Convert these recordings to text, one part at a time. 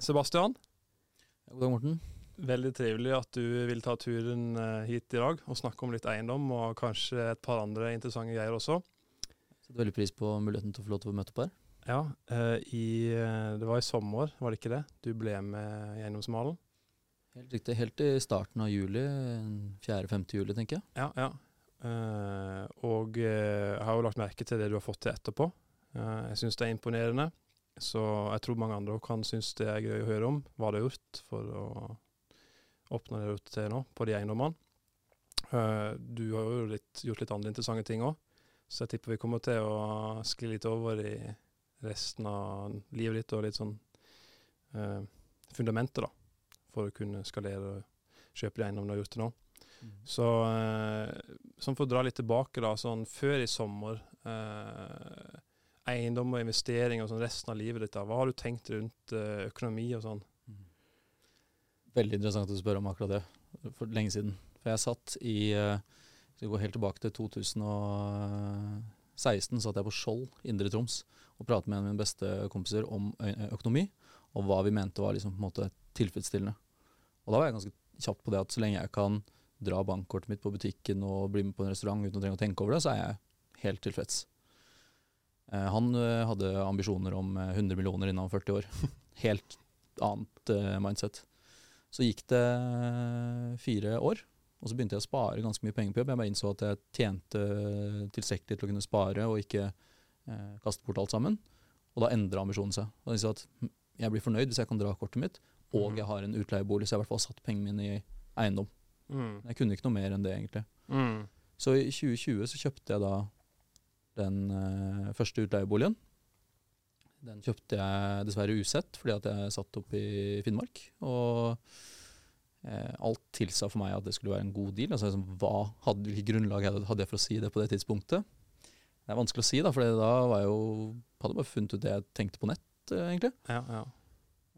Sebastian, God dag, Morten. veldig trivelig at du vil ta turen eh, hit i dag og snakke om litt eiendom, og kanskje et par andre interessante greier også. Setter veldig pris på muligheten til å få lov til å møte opp her. Ja, eh, i, eh, det var i sommer, var det ikke det? Du ble med i Eiendomsmalen? Helt riktig. Helt i starten av juli. 4.-5. juli, tenker jeg. Ja, ja. Og jeg har jo lagt merke til det du har fått til etterpå. Jeg syns det er imponerende. Så jeg tror mange andre kan synes det er gøy å høre om hva du har gjort for å oppnå det ut til nå på de eiendommene. Uh, du har jo litt, gjort litt andre interessante ting òg, så jeg tipper vi kommer til å skli litt over i resten av livet ditt og litt sånn uh, fundamentet, da, for å kunne skalere og kjøpe de eiendommene du har gjort til nå. Så uh, sånn for å dra litt tilbake, da, sånn før i sommer eh, Eiendom og investering og sånn resten av livet ditt, da. hva har du tenkt rundt eh, økonomi og sånn? Veldig interessant å spørre om akkurat det, for lenge siden. For jeg satt i eh, Skal vi gå helt tilbake til 2016, satt jeg på Skjold, Indre Troms, og pratet med en av mine beste kompiser om økonomi, og hva vi mente var liksom på en måte tilfredsstillende. Og da var jeg ganske kjapt på det at så lenge jeg kan dra bankkortet mitt på butikken og bli med på en restaurant uten å trenge å tenke over det, så er jeg helt tilfreds. Eh, han eh, hadde ambisjoner om eh, 100 millioner innen 40 år. Helt annet eh, mindset. Så gikk det eh, fire år, og så begynte jeg å spare ganske mye penger på jobb. Jeg bare innså at jeg tjente tilstrekkelig til å kunne spare og ikke eh, kaste bort alt sammen. Og da endra ambisjonen seg. Og jeg innså at hm, jeg blir fornøyd hvis jeg kan dra kortet mitt, og Mhm. jeg har en utleiebolig, så jeg har i hvert fall satt pengene mine i eiendom. Mm. Jeg kunne ikke noe mer enn det, egentlig. Mm. Så i 2020 så kjøpte jeg da den eh, første utleieboligen. Den kjøpte jeg dessverre usett, fordi at jeg satt opp i Finnmark. Og eh, alt tilsa for meg at det skulle være en god deal. Altså, liksom, hadde, Hvilket grunnlag hadde jeg for å si det på det tidspunktet? Det er vanskelig å si, da, for da var jeg jo, hadde jeg bare funnet ut det jeg tenkte på nett, eh, egentlig. Ja, ja.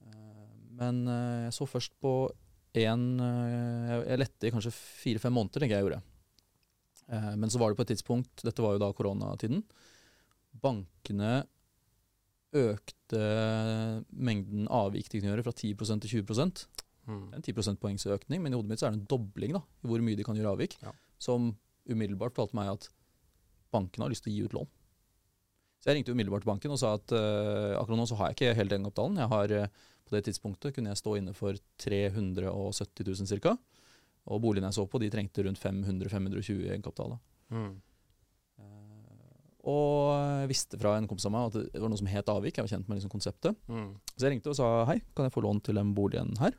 Eh, Men jeg så først på en eh, Jeg lette i kanskje fire-fem måneder, tenker jeg gjorde. Eh, Men så var det på et tidspunkt, dette var jo da koronatiden, bankene økte mengden avvik de kunne gjøre fra 10 til 20 Det Mm. er en 10 prosentpoengsøkning, men i hodet mitt så er det en dobling da, i hvor mye de kan gjøre avvik. Ja. Som umiddelbart fortalte meg at bankene har lyst til å gi ut lån. Så jeg ringte umiddelbart til banken og sa at uh, akkurat nå så har jeg ikke helt egenkapitalen. Jeg har, uh, på det tidspunktet kunne jeg stå inne for 370 000 ca. Og boligene jeg så på, de trengte rundt 500-520 i egenkapital. Mm. Og jeg visste fra en kompis av meg at det var noe som het avvik. Jeg var kjent med liksom konseptet. Mm. Så jeg ringte og sa hei, kan jeg få lån til den boligen her?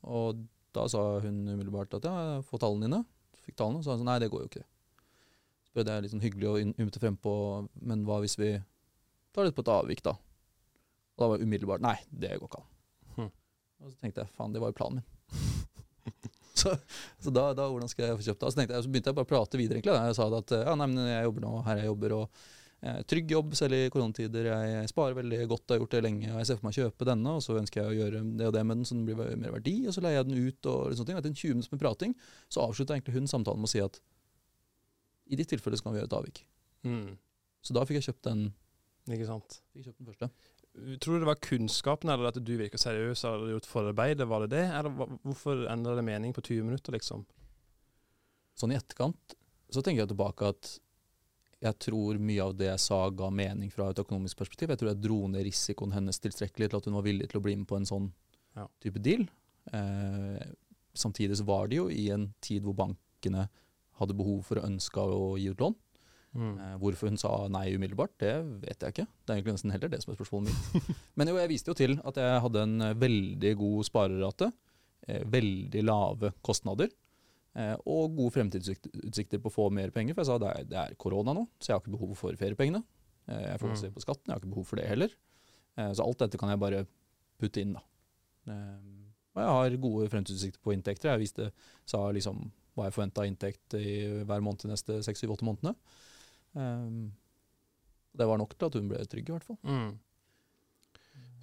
Og da sa hun umiddelbart at ja, få får tallene dine. Fikk tallene, og så sa hun sånn nei, det går jo ikke. Så prøvde jeg litt sånn hyggelig å ymte frempå, men hva hvis vi tar litt på et avvik, da? Og da var jeg umiddelbart nei, det går ikke an. Hm. Og så tenkte jeg faen, det var jo planen min. så så da, da, hvordan skal jeg få kjøpt det? Så, jeg, så begynte jeg bare å prate videre, egentlig. Jeg sa at ja, nei, men jeg jobber nå her jeg jobber, og eh, trygg jobb selv i koronatider. Jeg sparer veldig godt, jeg har gjort det lenge, og jeg ser for meg å kjøpe denne, og så ønsker jeg å gjøre det og det med den, så den blir mer verdi, og så leier jeg den ut, og sånne ting. Etter en 20 minutter med prating, så avslutta egentlig hun samtalen med å si at i ditt tilfelle så kan vi gjøre et avvik. Mm. Så da fikk jeg kjøpt den, Ikke sant. fikk kjøpt den første. Tror du det var kunnskapen, eller at du virker seriøs og hadde gjort forarbeidet? Var det det, eller hvorfor endra det mening på 20 minutter, liksom? Sånn i etterkant så tenker jeg tilbake at jeg tror mye av det jeg sa ga mening fra et økonomisk perspektiv. Jeg tror jeg dro ned risikoen hennes tilstrekkelig til at hun var villig til å bli med på en sånn Ja. type deal. Eh, samtidig så var det jo i en tid hvor bankene hadde behov for å ønske å gi ut lån. Mm. Eh, hvorfor hun sa nei umiddelbart, det vet jeg ikke. Det er egentlig nesten heller det som er spørsmålet mitt. Men jo, jeg viste jo til at jeg hadde en eh, veldig god sparerate, eh, veldig lave kostnader, og gode fremtidsutsikter på å få mer penger. For jeg sa det er, det er korona nå, så jeg har ikke behov for feriepengene. Jeg får ikke se på skatten, jeg har ikke behov for det heller. Så alt dette kan jeg bare putte inn, da. Og jeg har gode fremtidsutsikter på inntekter. Jeg viste, sa liksom hva jeg forventa inntekt i hver måned de neste seks, syv, åtte månedene. Um, det var nok til at hun ble trygg, i hvert fall. Mm.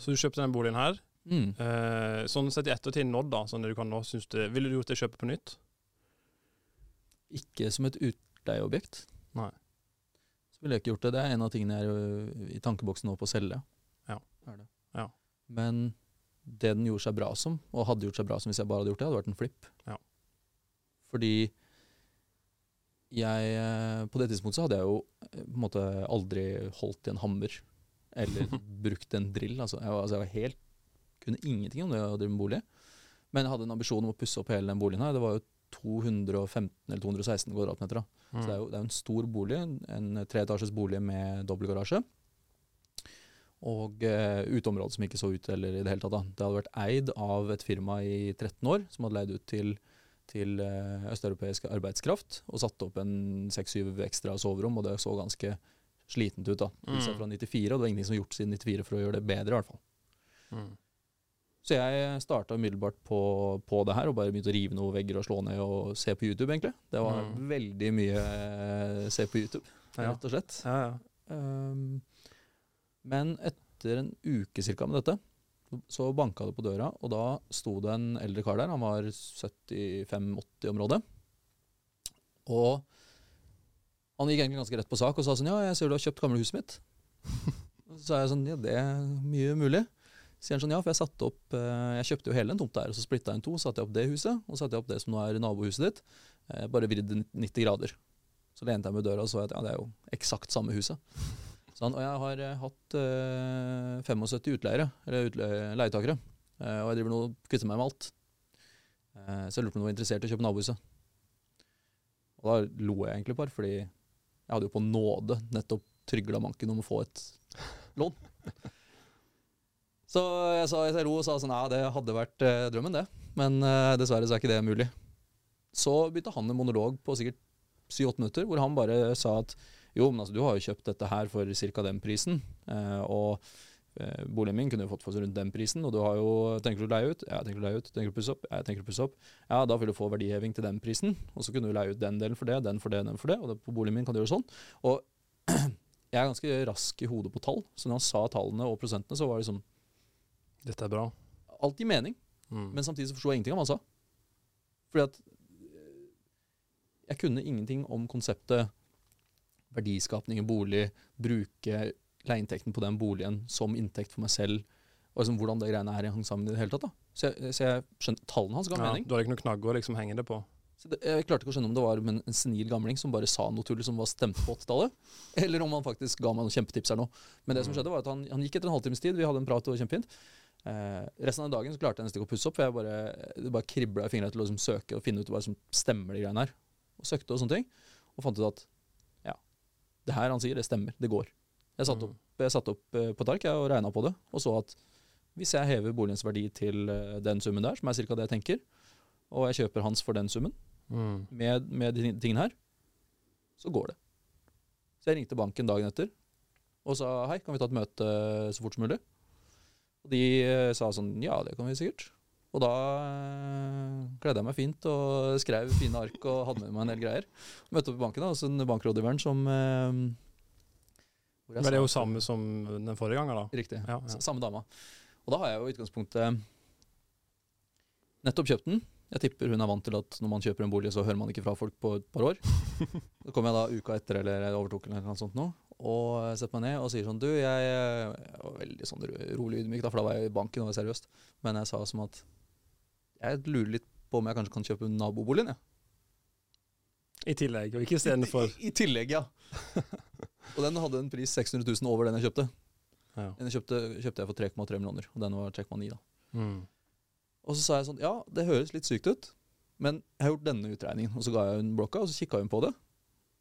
Så du kjøpte den boligen her. Mm. Eh, sånn sett i ettertid nådd, da, sånn det du kan nå, syns du Ville du gjort det kjøpet på nytt? Ikke som et utleieobjekt. Nei. Så ville jeg ikke gjort det. Det er en av tingene jeg er i tankeboksen nå på å selge. Ja. Er det. Ja. Men det den gjorde seg bra som, og hadde gjort seg bra som hvis jeg bare hadde gjort det, hadde vært en flipp. Ja. Fordi jeg eh, På det tidspunktet så hadde jeg jo eh, på en måte aldri holdt i en hammer eller brukt en drill. Altså, jeg, altså, jeg var helt kunne ingenting om det å drive med bolig. Men jeg hadde en ambisjon om å pusse opp hele den boligen her. Det var jo 215 eller 216 kvadratmeter. da. Mm. Så det er jo det er en stor bolig, en treetasjes bolig med dobbeltgarasje. Og uh, uteområdet som ikke så ut eller i det hele tatt. da. Det hadde vært eid av et firma i 13 år, som hadde leid ut til, til eh, østeuropeisk arbeidskraft, og satte opp en 6-7 ekstra soverom, og det så ganske slitent ut. da. Huset er fra 94, og det var ingenting som var gjort siden 94 for å gjøre det bedre, i hvert fall. Mm. Så jeg starta umiddelbart på, på det her, og bare begynte å rive noen vegger og slå ned og se på YouTube, egentlig. Det var Mm. veldig mye eh, se på YouTube, rett og slett. Ja, ja. Um, men etter en uke cirka med dette, så banka det på døra, og da sto det en eldre kar der. Han var 75-80 området. Og han gikk egentlig ganske rett på sak og sa sånn Ja, jeg ser du har kjøpt gamle huset mitt. Så sa jeg sånn Ja, det er mye mulig. Sier han sånn Ja, for jeg satte opp eh, Jeg kjøpte jo hele den tomta her, og så splitta jeg den to. Satte jeg opp det huset, og så satte jeg opp det som nå er nabohuset ditt. Eh, bare vridd 90 grader. Så lente jeg meg i døra og så at ja, det er jo eksakt samme huset. Sånn, og jeg har eh, hatt eh, 75 utleiere, eller utle leietakere. Eh, og jeg driver nå og kvitter meg med alt. Eh, så jeg lurte på om du var interessert i å kjøpe nabohuset. Og da lo jeg egentlig bare, fordi jeg hadde jo på nåde nettopp trygla manken om å få et lån. Så jeg sa jeg lo og sa sånn ja, det hadde vært eh, drømmen, det. Men eh, dessverre så er ikke det mulig. Så begynte han en monolog på sikkert syv-åtte minutter, hvor han bare sa at jo, men altså, du har jo kjøpt dette her for ca. den prisen, eh, og eh, boligen min kunne jo fått for rundt den prisen, og du har jo Tenker du å leie ut? Ja, jeg tenker å leie ut. Tenker du å pusse opp? Ja, jeg tenker å pusse opp. Ja, da vil du få verdiheving til den prisen, og så kunne du leie ut den delen for det, den for det, den for det, og på boligen min kan du gjøre sånn. Og jeg er ganske rask i hodet på tall, så når han sa tallene og prosentene, så var det liksom Dette er bra. Alt gir mening. Mm. Men samtidig så forsto jeg ingenting av hva han sa. Fordi at øh, jeg kunne ingenting om konseptet verdiskapning i bolig, bruke leieinntekten på den boligen som inntekt for meg selv, og liksom hvordan det greiene her hang sammen i det hele tatt. da. Så jeg, så jeg skjønte tallene hans ga ja, mening. du hadde ikke noen knagg å liksom henge det på? Så det, jeg klarte ikke å skjønne om det var en, en senil gamling som bare sa noe tull som var stemt på 80-tallet, eller om han faktisk ga meg noen kjempetips her nå. Men det som Mm. skjedde var at han, han gikk etter en halvtimes tid, vi hadde en prat, og kjempefint. Eh, resten av dagen så klarte jeg nesten ikke å pusse opp, for jeg bare, det bare kribla i fingrene til å liksom søke og finne ut hva som stemmer de greiene her. Og søkte og sånne ting, og fant ut at det her han sier, det stemmer, det går. Jeg satte opp, jeg satte opp eh, på tark og regna på det, og så at hvis jeg hever boligens verdi til eh, den summen der, som er ca. det jeg tenker, og jeg kjøper hans for den summen, Mm. med, med de tingene her, så går det. Så jeg ringte banken dagen etter og sa hei, kan vi ta et møte så fort som mulig? Og de eh, sa sånn ja, det kan vi sikkert. Og da eh, kledde jeg meg fint og skrev fine ark og hadde med meg en del greier. Møtte opp i banken, da, hos en bankrådgiveren som eh, Var det jo samme som den forrige gangen, da? Riktig. Ja, ja. Samme dama. Og da har jeg jo i utgangspunktet nettopp kjøpt den. Jeg tipper hun er vant til at når man kjøper en bolig, så hører man ikke fra folk på et par år. Så kom jeg da uka etter, eller jeg overtok eller noe sånt nå, og setter meg ned og sier sånn Du, jeg, jeg var veldig sånn rolig ydmyk, da, for da var jeg i banken og var seriøst. Men jeg sa som at jeg lurer litt på om jeg kanskje kan kjøpe naboboligen, jeg. I tillegg, og ikke istedenfor I, I tillegg, ja. og den hadde en pris 600 000 over den jeg kjøpte. ja. Den kjøpte, kjøpte jeg for 3,3 millioner, og den var 3,9 da. mm. Og så sa jeg sånn, ja, det høres litt sykt ut, men jeg har gjort denne utregningen. Og så ga jeg hun blokka, og så kikka hun på det.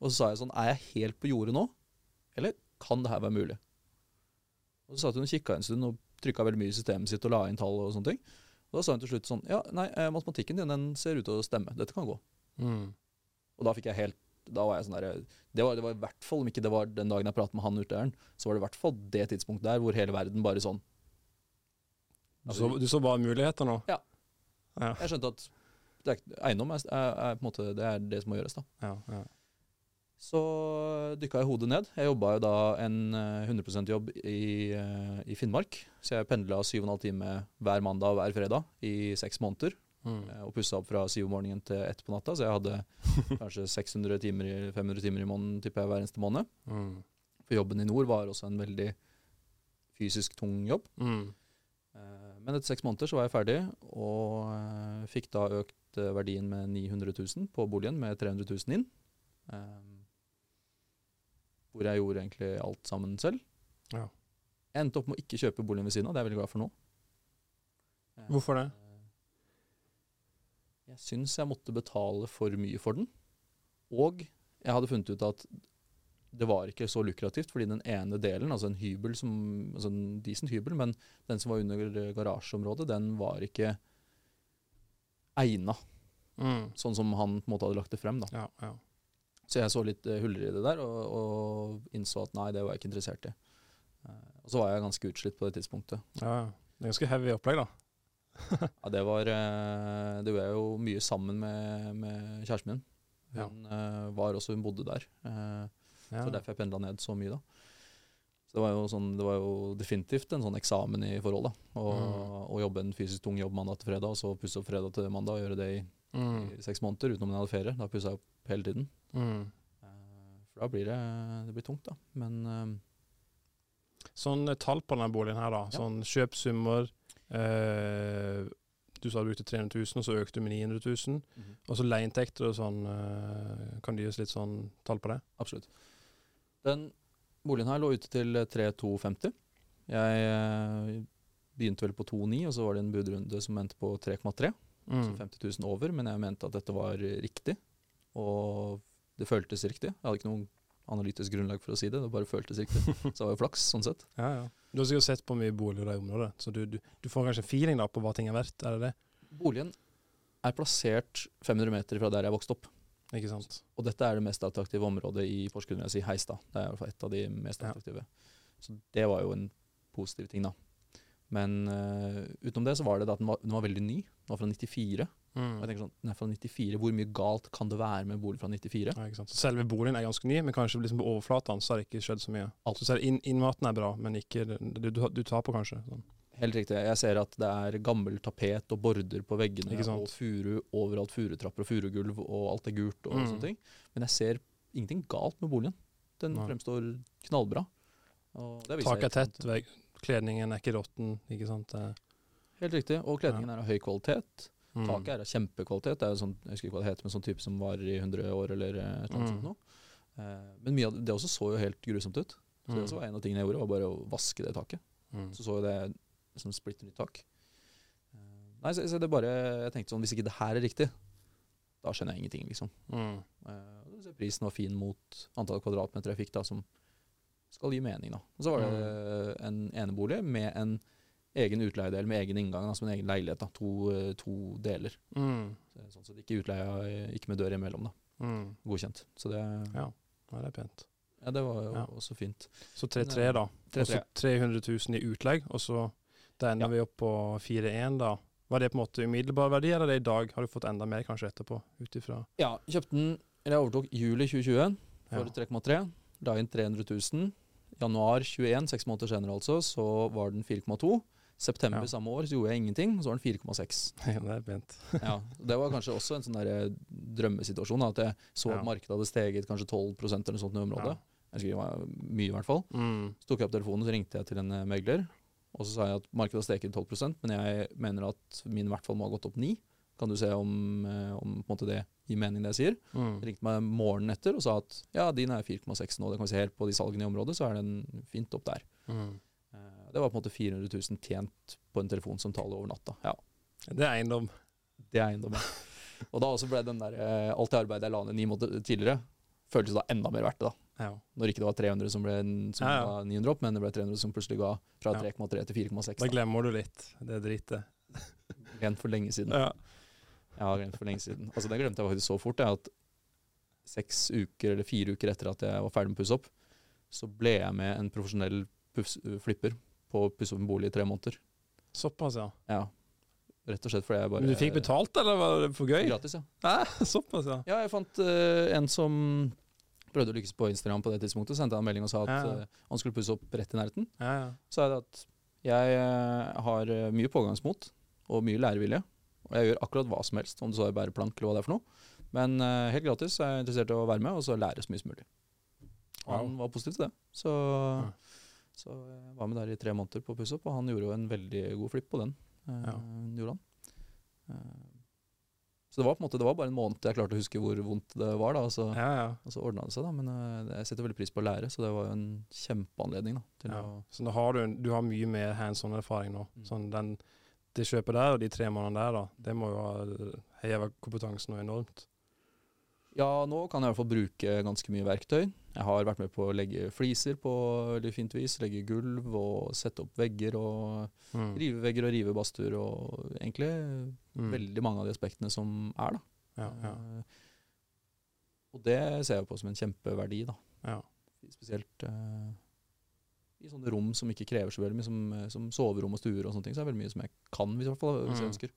Og så sa jeg sånn, er jeg helt på jordet nå? Eller kan det her være mulig? Og så satt hun og kikka en stund og trykka veldig mye i systemet sitt og la inn tall og sånne ting. Og da sa hun til slutt sånn, ja, nei, eh, matematikken din den ser ut til å stemme. Dette kan gå. Mm. Og da fikk jeg helt da var jeg sånn der, det var, det var i hvert fall, om ikke det var den dagen jeg pratet med han utøveren, så var det i hvert fall det tidspunktet der hvor hele verden bare sånn Du, så, du så bare muligheter nå? Ja. Ja, Jeg skjønte at det er, eiendom er, er, er på en måte det er det som må gjøres, da. ja, ja. Så dykka jeg hodet ned. Jeg jobba jo da en eh, 100 %-jobb i, eh, i Finnmark. Så jeg pendla 7,5 timer hver mandag og hver fredag i seks måneder. Mm. eh, Og pussa opp fra syv om morgenen til ett på natta. Så jeg hadde kanskje 600 timer, i- 500 timer i måneden tipper jeg, hver eneste måned. Mm. For jobben i nord var også en veldig fysisk tung jobb. Mm. Eh, Men etter seks måneder så var jeg ferdig, og eh, fikk da økt eh, verdien med 900 000 på boligen, med 300 000 inn. Hvor jeg gjorde egentlig alt sammen selv. Ja. Jeg endte opp med å ikke kjøpe boligen ved siden av, det er jeg veldig glad for nå. Eh, Hvorfor det? Jeg syns jeg måtte betale for mye for den. Og jeg hadde funnet ut at det var ikke så lukrativt, fordi den ene delen, altså en hybel som, altså en decent hybel, men den som var under garasjeområdet, den var ikke egna, Mm. sånn som han på en måte hadde lagt det frem. da. Ja, ja. Så jeg så litt eh, huller i det der, og, og innså at nei, det var jeg ikke interessert i. Eh, og så var jeg ganske utslitt på det tidspunktet. ja. Det er ganske heavy opplegg, da. Ja, det var eh, Det gjorde jeg jo mye sammen med, med kjæresten min. Hun ja. var også, hun bodde der. Ja. Så derfor jeg pendla ned så mye, da. Så det var jo, sånn, det var jo definitivt en sånn eksamen i forhold, da. Å Mm. jobbe en fysisk tung jobb mandag til fredag, og så pusse opp fredag til mandag, og gjøre det i, Mm. i seks måneder utenom jeg hadde ferie. Da pussa jeg opp hele tiden. Mm. Eh, For da blir det, det blir tungt, da. Men eh, Sånn eh, tall på denne boligen her, da. Ja. Sånn kjøpsummer. eh, Du sa du brukte 300 000, og så økte du med 900 000. Og så leieinntekter og sånn. eh, kan du gi oss litt sånn tall på det? absolutt. Den boligen her lå ute til 3250. Jeg eh, begynte vel på 2,9, og så var det en budrunde som endte på 3,3. Så Mm. 50 000 over, men jeg mente at dette var riktig. Og det føltes riktig. Jeg hadde ikke noe analytisk grunnlag for å si det, det bare føltes riktig. Så det var jo flaks, sånn sett. Ja, ja. Du har sikkert sett på mye boliger i området, så du, du, du får kanskje feeling da på hva ting er verdt, er det det? Boligen er plassert 500 meter fra der jeg vokste opp. Ikke sant? Og dette er det mest attraktive området i Porsgrunn, vil jeg si Heistad. Det er i hvert fall et av de mest Ja. attraktive. Så det var jo en positiv ting, da. Men uh, utenom det så var det da at den var, den var veldig ny. Den var fra 94. Og jeg Mm. tenker sånn, den er fra 94. Hvor mye galt kan det være med en bolig fra 94? Ja, ikke sant? Så selve boligen er ganske ny, men kanskje liksom på overflaten så har det ikke skjedd så mye. Alt. Så inn, innmaten er bra, men ikke du, du, du taper kanskje. Sånn. Helt riktig. Jeg ser at det er gammel tapet og border på veggene, og furu overalt. Furutrapper og furugulv, og alt er gult og Mm. sånne ting. Men jeg ser ingenting galt med boligen. Den Nei. fremstår knallbra. Taket er tett, kledningen er ikke råtten, ikke sant? Helt riktig. Og kledningen er av høy kvalitet. Mm. Taket er av kjempekvalitet. Det er jo sånn, jeg husker ikke hva det heter, men sånn type som varer i 100 år eller eh, et eller annet Mm. sånt noe. Eh, men mye av det, det også så jo helt grusomt ut. Så det også var en av tingene jeg gjorde, var bare å vaske det taket. Mm. Så så jo det som splitter nytt tak. Eh, Nei, så, så det bare, jeg tenkte sånn, hvis ikke det her er riktig, da skjønner jeg ingenting, liksom. Mm. Eh, så prisen var fin mot antall kvadratmeter jeg fikk da, som skal gi mening da. Og så var det en enebolig med en egen utleiedel, med egen inngang, altså en egen leilighet da, to, eh, to deler. Mm. Så, sånn sett ikke utleia, eh, ikke med dør imellom da, Mm. godkjent. Så det, Ja. Ja, det er pent. ja, det var jo Ja. også fint. Så 3-3 da. Og så 300 000 i utlegg, og så da ender Ja. vi opp på 4-1 da. Var det på en måte umiddelbar verdi, eller er det i dag? Har du fått enda mer kanskje etterpå? Ut ifra Ja, kjøpte den, eller jeg overtok juli 2020 for Ja. 3,3. La inn 300 000. Januar 21, seks måneder senere altså, så var den 4,2. September Ja. samme år så gjorde jeg ingenting, og så var den 4,6. Ja, det er pent. Ja, det var kanskje også en sånn der drømmesituasjon, da, at jeg så Ja. at markedet hadde steget kanskje 12 eller sånt i området. Jeg husker mye i hvert fall. Mm. Så tok jeg opp telefonen så ringte jeg til en eh, megler. Og så sa jeg at markedet har steget 12% men jeg mener at min i hvert fall må ha gått opp 9 Kan du se om, eh, om det gir mening, det jeg sier? Mm. Ringte meg morgenen etter og sa at ja, din er 4,6 nå. Det kan vi se helt på de salgene i området, så er den fint opp der. Mm. Det var på en måte 400 000 tjent på en telefonsamtale over natta. Ja, Det er eiendom. det er eiendom, ja. Og da også ble den der, eh, alt det arbeidet jeg la ned ni måneder tidligere, føltes da enda mer verdt det. da. Ja. Når ikke det var 300 som ble som Ja, ja. 900 opp, men det ble 300 som plutselig ga fra Ja. 3,3 til 4,6. Da da. glemmer du litt det dritet. Glemt for lenge siden. Ja. ja, for lenge siden. Altså Det glemte jeg faktisk så fort. Jeg, at Seks uker eller fire uker etter at jeg var ferdig med å pusse opp, så ble jeg med en profesjonell flipper på å pusse opp en bolig i tre måneder. Såpass, ja. Ja, Rett og slett fordi jeg bare Men du fikk betalt, eller var det for gøy? Gratis, ja. Hæ? Såpass, ja. Ja, jeg fant uh, en som prøvde å lykkes på Instagram på det tidspunktet. Sendte han en melding og sa at Ja, ja. eh, han skulle pusse opp rett i nærheten. Ja, ja. Så er det at jeg eh, har mye pågangsmot og mye lærevilje. Og jeg gjør akkurat hva som helst, om det så er bæreplank eller hva det er for noe. Men uh, helt gratis er jeg interessert i å være med og så lære så mye som mulig. Wow. han var positiv til det. Så, så jeg var med der i tre måneder på opp, og han gjorde jo en veldig god flipp på den. Eh, Ja. Eh, så det var på en måte, det var bare en måned jeg klarte å huske hvor vondt det var. da, og så, Ja, ja. og så ordna det seg. da, Men uh, jeg setter veldig pris på å lære, så det var jo en kjempeanledning da, til ja. å Så nå har du, du har mye mer hands on-erfaring nå. Mm. Sånn den, det kjøpet der og de tre månedene der, da, det må jo ha heva kompetansen noe enormt. Ja, nå kan jeg i hvert fall bruke ganske mye verktøy. Jeg har vært med på å legge fliser på veldig fint vis, legge gulv og sette opp vegger og Mm. rive vegger og rive badstuer og egentlig Mm. veldig mange av de aspektene som er, da. Ja, ja, Eh, og det ser jeg på som en kjempeverdi, da. ja. Spesielt uh, i sånne rom som ikke krever så veldig mye, som, eh, som soverom og stuer og sånne ting. Så er det veldig mye som jeg kan, hvis, jeg, fall, hvis jeg Mm. ønsker.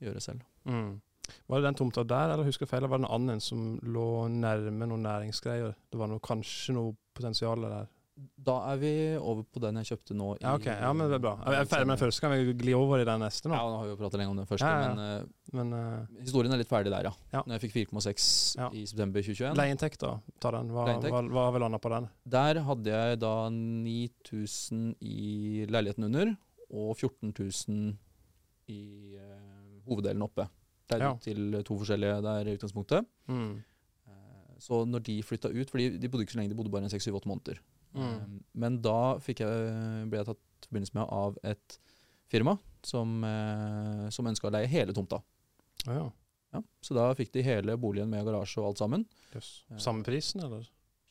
Gjøre selv. Mm. Var det den tomta der, eller husker jeg feil, eller var det en annen som lå nærme noen næringsgreier? Det var noe, kanskje noe potensial der? Da er vi over på den jeg kjøpte nå. Ja, ok. Ja, men det er bra. Jeg er ferdig med den første, kan vi gli over i den neste nå? Ja, nå har vi jo pratet lenge om den første, Ja, ja. men uh, Men uh, historien er litt ferdig der, ja. Ja. Når jeg fikk 4,6 Ja. i september 2021. leieinntekt, da? Ta den. Hva, hva, hva har vi landa på den? Der hadde jeg da 9000 i leiligheten under, og 14 000 i uh, hoveddelen oppe. Det er Ja. til to forskjellige der i utgangspunktet. Mm. Eh, Så når de flytta ut, for de, de bodde ikke så lenge, de bodde bare 6-7-8 måneder. Mm. Eh, Men da jeg, ble jeg tatt forbindelse med av et firma som, eh, som ønska å leie hele tomta. Ja. Ja, så da fikk de hele boligen med garasje og alt sammen. Yes. Samme prisen, eller?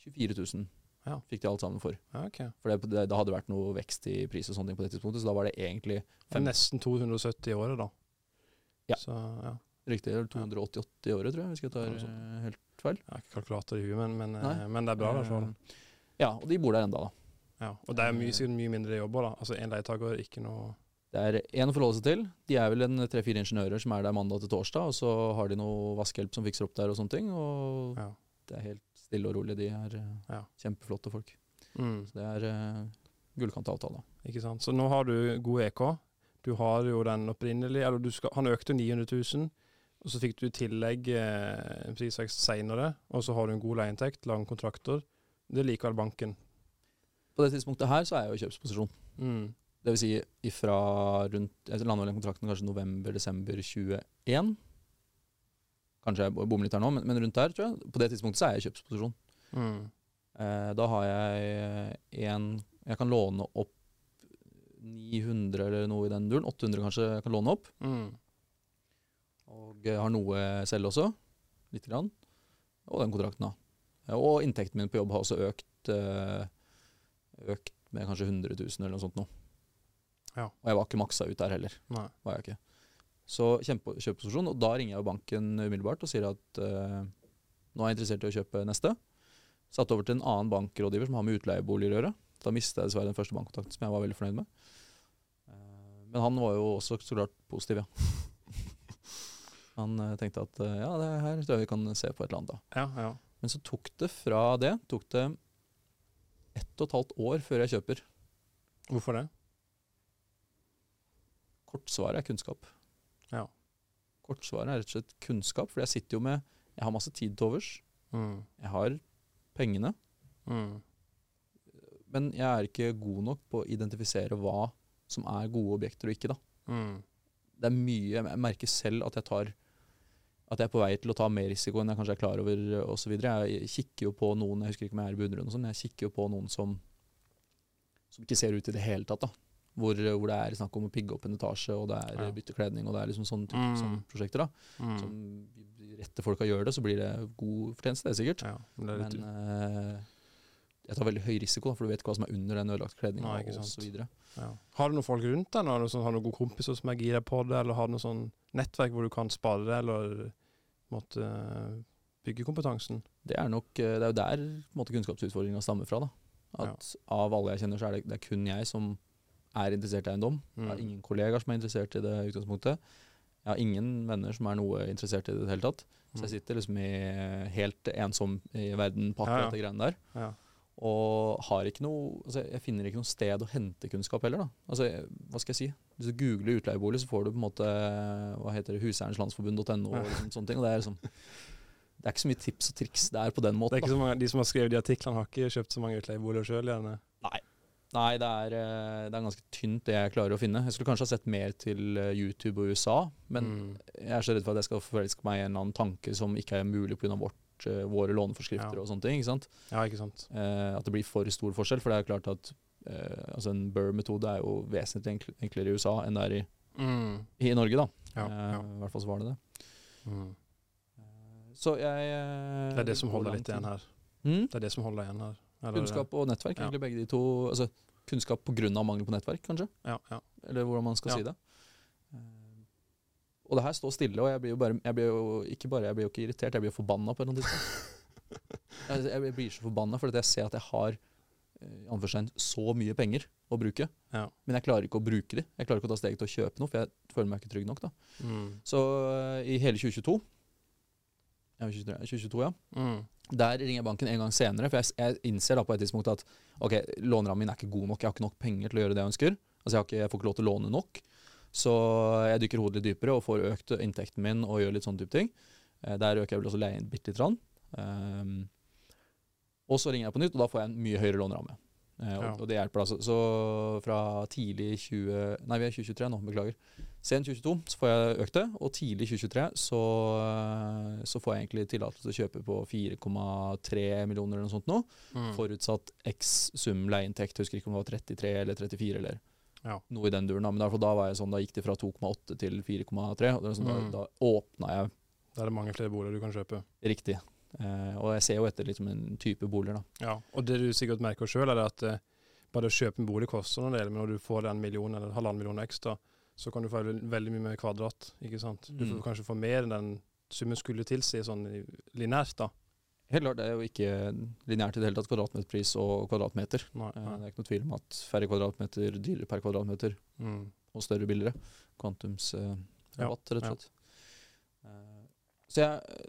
24 000 Ja. fikk de alt sammen for. Ja, ok. For det, det, det hadde vært noe vekst i pris og sånne ting på det tidspunktet, så da var det egentlig er nesten 270 i året, da. Ja. Så ja. Riktig eller 288 i året, tror jeg, hvis jeg tar eh, helt feil. Jeg har ikke kalkulator i huet, men, men, eh, men det er bra i hvert fall. Eh, Ja, og de bor der enda da. Ja. Og det er mye, sikkert mye mindre jobber, da. Altså én leietaker, ikke noe Det er én å forholde seg til. De er vel en tre-fire ingeniører som er der mandag til torsdag, og så har de noe vaskehjelp som fikser opp der og sånne ting. Og Ja. det er helt stille og rolig. De er Ja. kjempeflotte folk. Mm. Så det er uh, gullkant avtale. Ikke sant. Så nå har du god EK. Du har jo den opprinnelige Eller du skal, han økte 900 000, og så fikk du i tillegg eh, prisvekst seinere, og så har du en god leieinntekt, lang kontrakter. Det liker likevel banken. På det tidspunktet her så er jeg jo i kjøpsposisjon. Mm. Det vil si ifra rundt Jeg lander vel kontrakten kanskje november-desember 21. Kanskje jeg bommer litt her nå, men, men rundt der, tror jeg. På det tidspunktet så er jeg i kjøpsposisjon. Mm. Eh, da har jeg en Jeg kan låne opp 900 eller noe i den duren. 800 kanskje jeg kan låne opp. Mm. Og har noe selv også. Lite grann. Og den kontrakten, da. Og inntekten min på jobb har også økt eh, Økt med kanskje 100 000 eller noe sånt nå. Ja. Og jeg var ikke maksa ut der heller. Nei. var jeg ikke. Så kjøpeposisjon. og da ringer jeg jo banken umiddelbart og sier at uh, nå er jeg interessert i å kjøpe neste. Satt over til en annen bankrådgiver som har med utleieboliger å gjøre. Da mistet jeg dessverre den første bankkontakten som jeg var veldig fornøyd med. Uh, men han var jo også så klart positiv, ja. Han eh, tenkte at eh, ja, det her tror jeg vi kan se på et eller annet da. Ja, ja. Men så tok det fra det tok det ett og et halvt år før jeg kjøper. Hvorfor det? Kortsvaret er kunnskap. Ja. Kortsvaret er rett og slett kunnskap, for jeg sitter jo med Jeg har masse tid til overs. Mm. Jeg har pengene, Mm. men jeg er ikke god nok på å identifisere hva som er gode objekter og ikke. da. Mm. Det er mye Jeg merker selv at jeg tar at jeg er på vei til å ta mer risiko enn jeg kanskje er klar over osv. Jeg kikker jo på noen jeg husker ikke om jeg er beundrende, og men jeg kikker jo på noen som, som ikke ser ut i det hele tatt. da. Hvor, hvor det er snakk om å pigge opp en etasje, og det er Ja. bytte kledning, og det er liksom sånne, type, Mm. sånne prosjekter. da. Mm. Som rette folka gjør det, så blir det god fortjeneste, det er sikkert. Ja, det er Men eh, jeg tar veldig høy risiko, for du vet hva som er under den ødelagte kledninga osv. Ja. Har du noen folk rundt deg? Har du sånn, har du noen gode kompiser som er gira på det, eller har du noe sånn nettverk hvor du kan spare, det, eller måtte bygge kompetansen? Det er nok, eh, det er jo der måte, kunnskapsutfordringa stammer fra. da. At Av alle jeg kjenner, så er det, det er kun jeg som er interessert i eiendom. Jeg har Mm. ingen kollegaer som er interessert i det utgangspunktet. Jeg har ingen venner som er noe interessert i det i det hele tatt. Så jeg sitter liksom i, helt ensom i verden på Ja, ja. de greiene der. Ja. Og har ikke noe altså Jeg finner ikke noe sted å hente kunnskap heller, da. Altså, jeg- hva skal jeg si? Hvis du googler utleiebolig, så får du på en måte Hva heter det, huseierenslandsforbund.no og liksom, sånne ting. Og det er liksom Det er ikke så mye tips og triks der på den Det måten. er ikke så mange, De som har skrevet de artiklene, har ikke kjøpt så mange utleieboliger sjøl. Nei, Nei, det er, eh, det er ganske tynt det jeg klarer å finne. Jeg skulle kanskje ha sett mer til eh, YouTube og USA, men Mm. jeg er så redd for at jeg skal forelske meg i en eller annen tanke som ikke er mulig pga. Eh, våre låneforskrifter Ja. og sånne ting. ikke sant? Ja, ikke sant. Eh, at det blir for stor forskjell. For det er jo klart at eh, altså en Burr-metode er jo vesentlig enkl enklere i USA enn det er i, Mm. i Norge, da. Ja, Eh. I hvert fall så var det det. Mm. Så jeg eh, Det er det som holder litt igjen her. Mm? Det er det som holder igjen her. Eller- Kunnskap og nettverk, egentlig begge de to. Altså, kunnskap pga. mangel på nettverk, kanskje? Ja, ja. Eller hvordan man skal si det. Og det her står stille, og jeg blir jo bare jeg blir jo ikke bare jeg blir jo ikke irritert, jeg blir jo forbanna på et eller annet tidspunkt. jeg, jeg blir så forbanna fordi jeg ser at jeg har eh, så mye penger å bruke, Ja. men jeg klarer ikke å bruke de. Jeg klarer ikke å ta steget til å kjøpe noe, for jeg føler meg ikke trygg nok. da. Mm. Så eh, i hele 2022 ja, 2022, ja. Mm. Der ringer jeg banken en gang senere, for jeg, jeg innser da på et tidspunkt at ok, lånerammen min er ikke god nok, jeg har ikke nok penger til å gjøre det jeg ønsker. Altså jeg, har ikke, jeg får ikke lov til å låne nok. Så jeg dykker hodet litt dypere og får økt inntekten min og gjør litt sånne type ting. Eh, der øker jeg vel også leien bitte lite grann. Um, og så ringer jeg på nytt, og da får jeg en mye høyere låneramme. Uh, og, Ja. og det hjelper altså. Så fra tidlig 20... Nei, vi er 2023 nå, beklager. Sen 2022 så får jeg økt det, og tidlig 2023 så, eh, så får jeg egentlig tillatelse til å kjøpe på 4,3 millioner eller noe sånt nå. Mm. Forutsatt x sum leieinntekt, husker ikke om det var 33 eller 34 eller Ja. noe i den duren. da. Men derfor, da var jeg sånn, da gikk det fra 2,8 til 4,3. og det sånn, Mm. Da, da åpna jeg Da er det mange flere boliger du kan kjøpe. riktig. Eh, og jeg ser jo etter liksom en type boliger, da. Ja, og det du sikkert merker sjøl, er at eh, bare å kjøpe en bolig koster del, men når du får en million eller halvannen million ekstra, så kan du få veldig mye mer kvadrat. ikke sant? Du får Mm. kanskje få mer enn den summen skulle tilsi, sånn linært, da. Helt klart, det er jo ikke lineært i det hele tatt kvadratmeterpris og kvadratmeter. Nei, Eh, nei. det er ikke noe tvil om at færre kvadratmeter, dyrere per kvadratmeter Mm. og større billigere. Kvantumsrabatt, Ja, rett og slett. Ja. så jeg eh,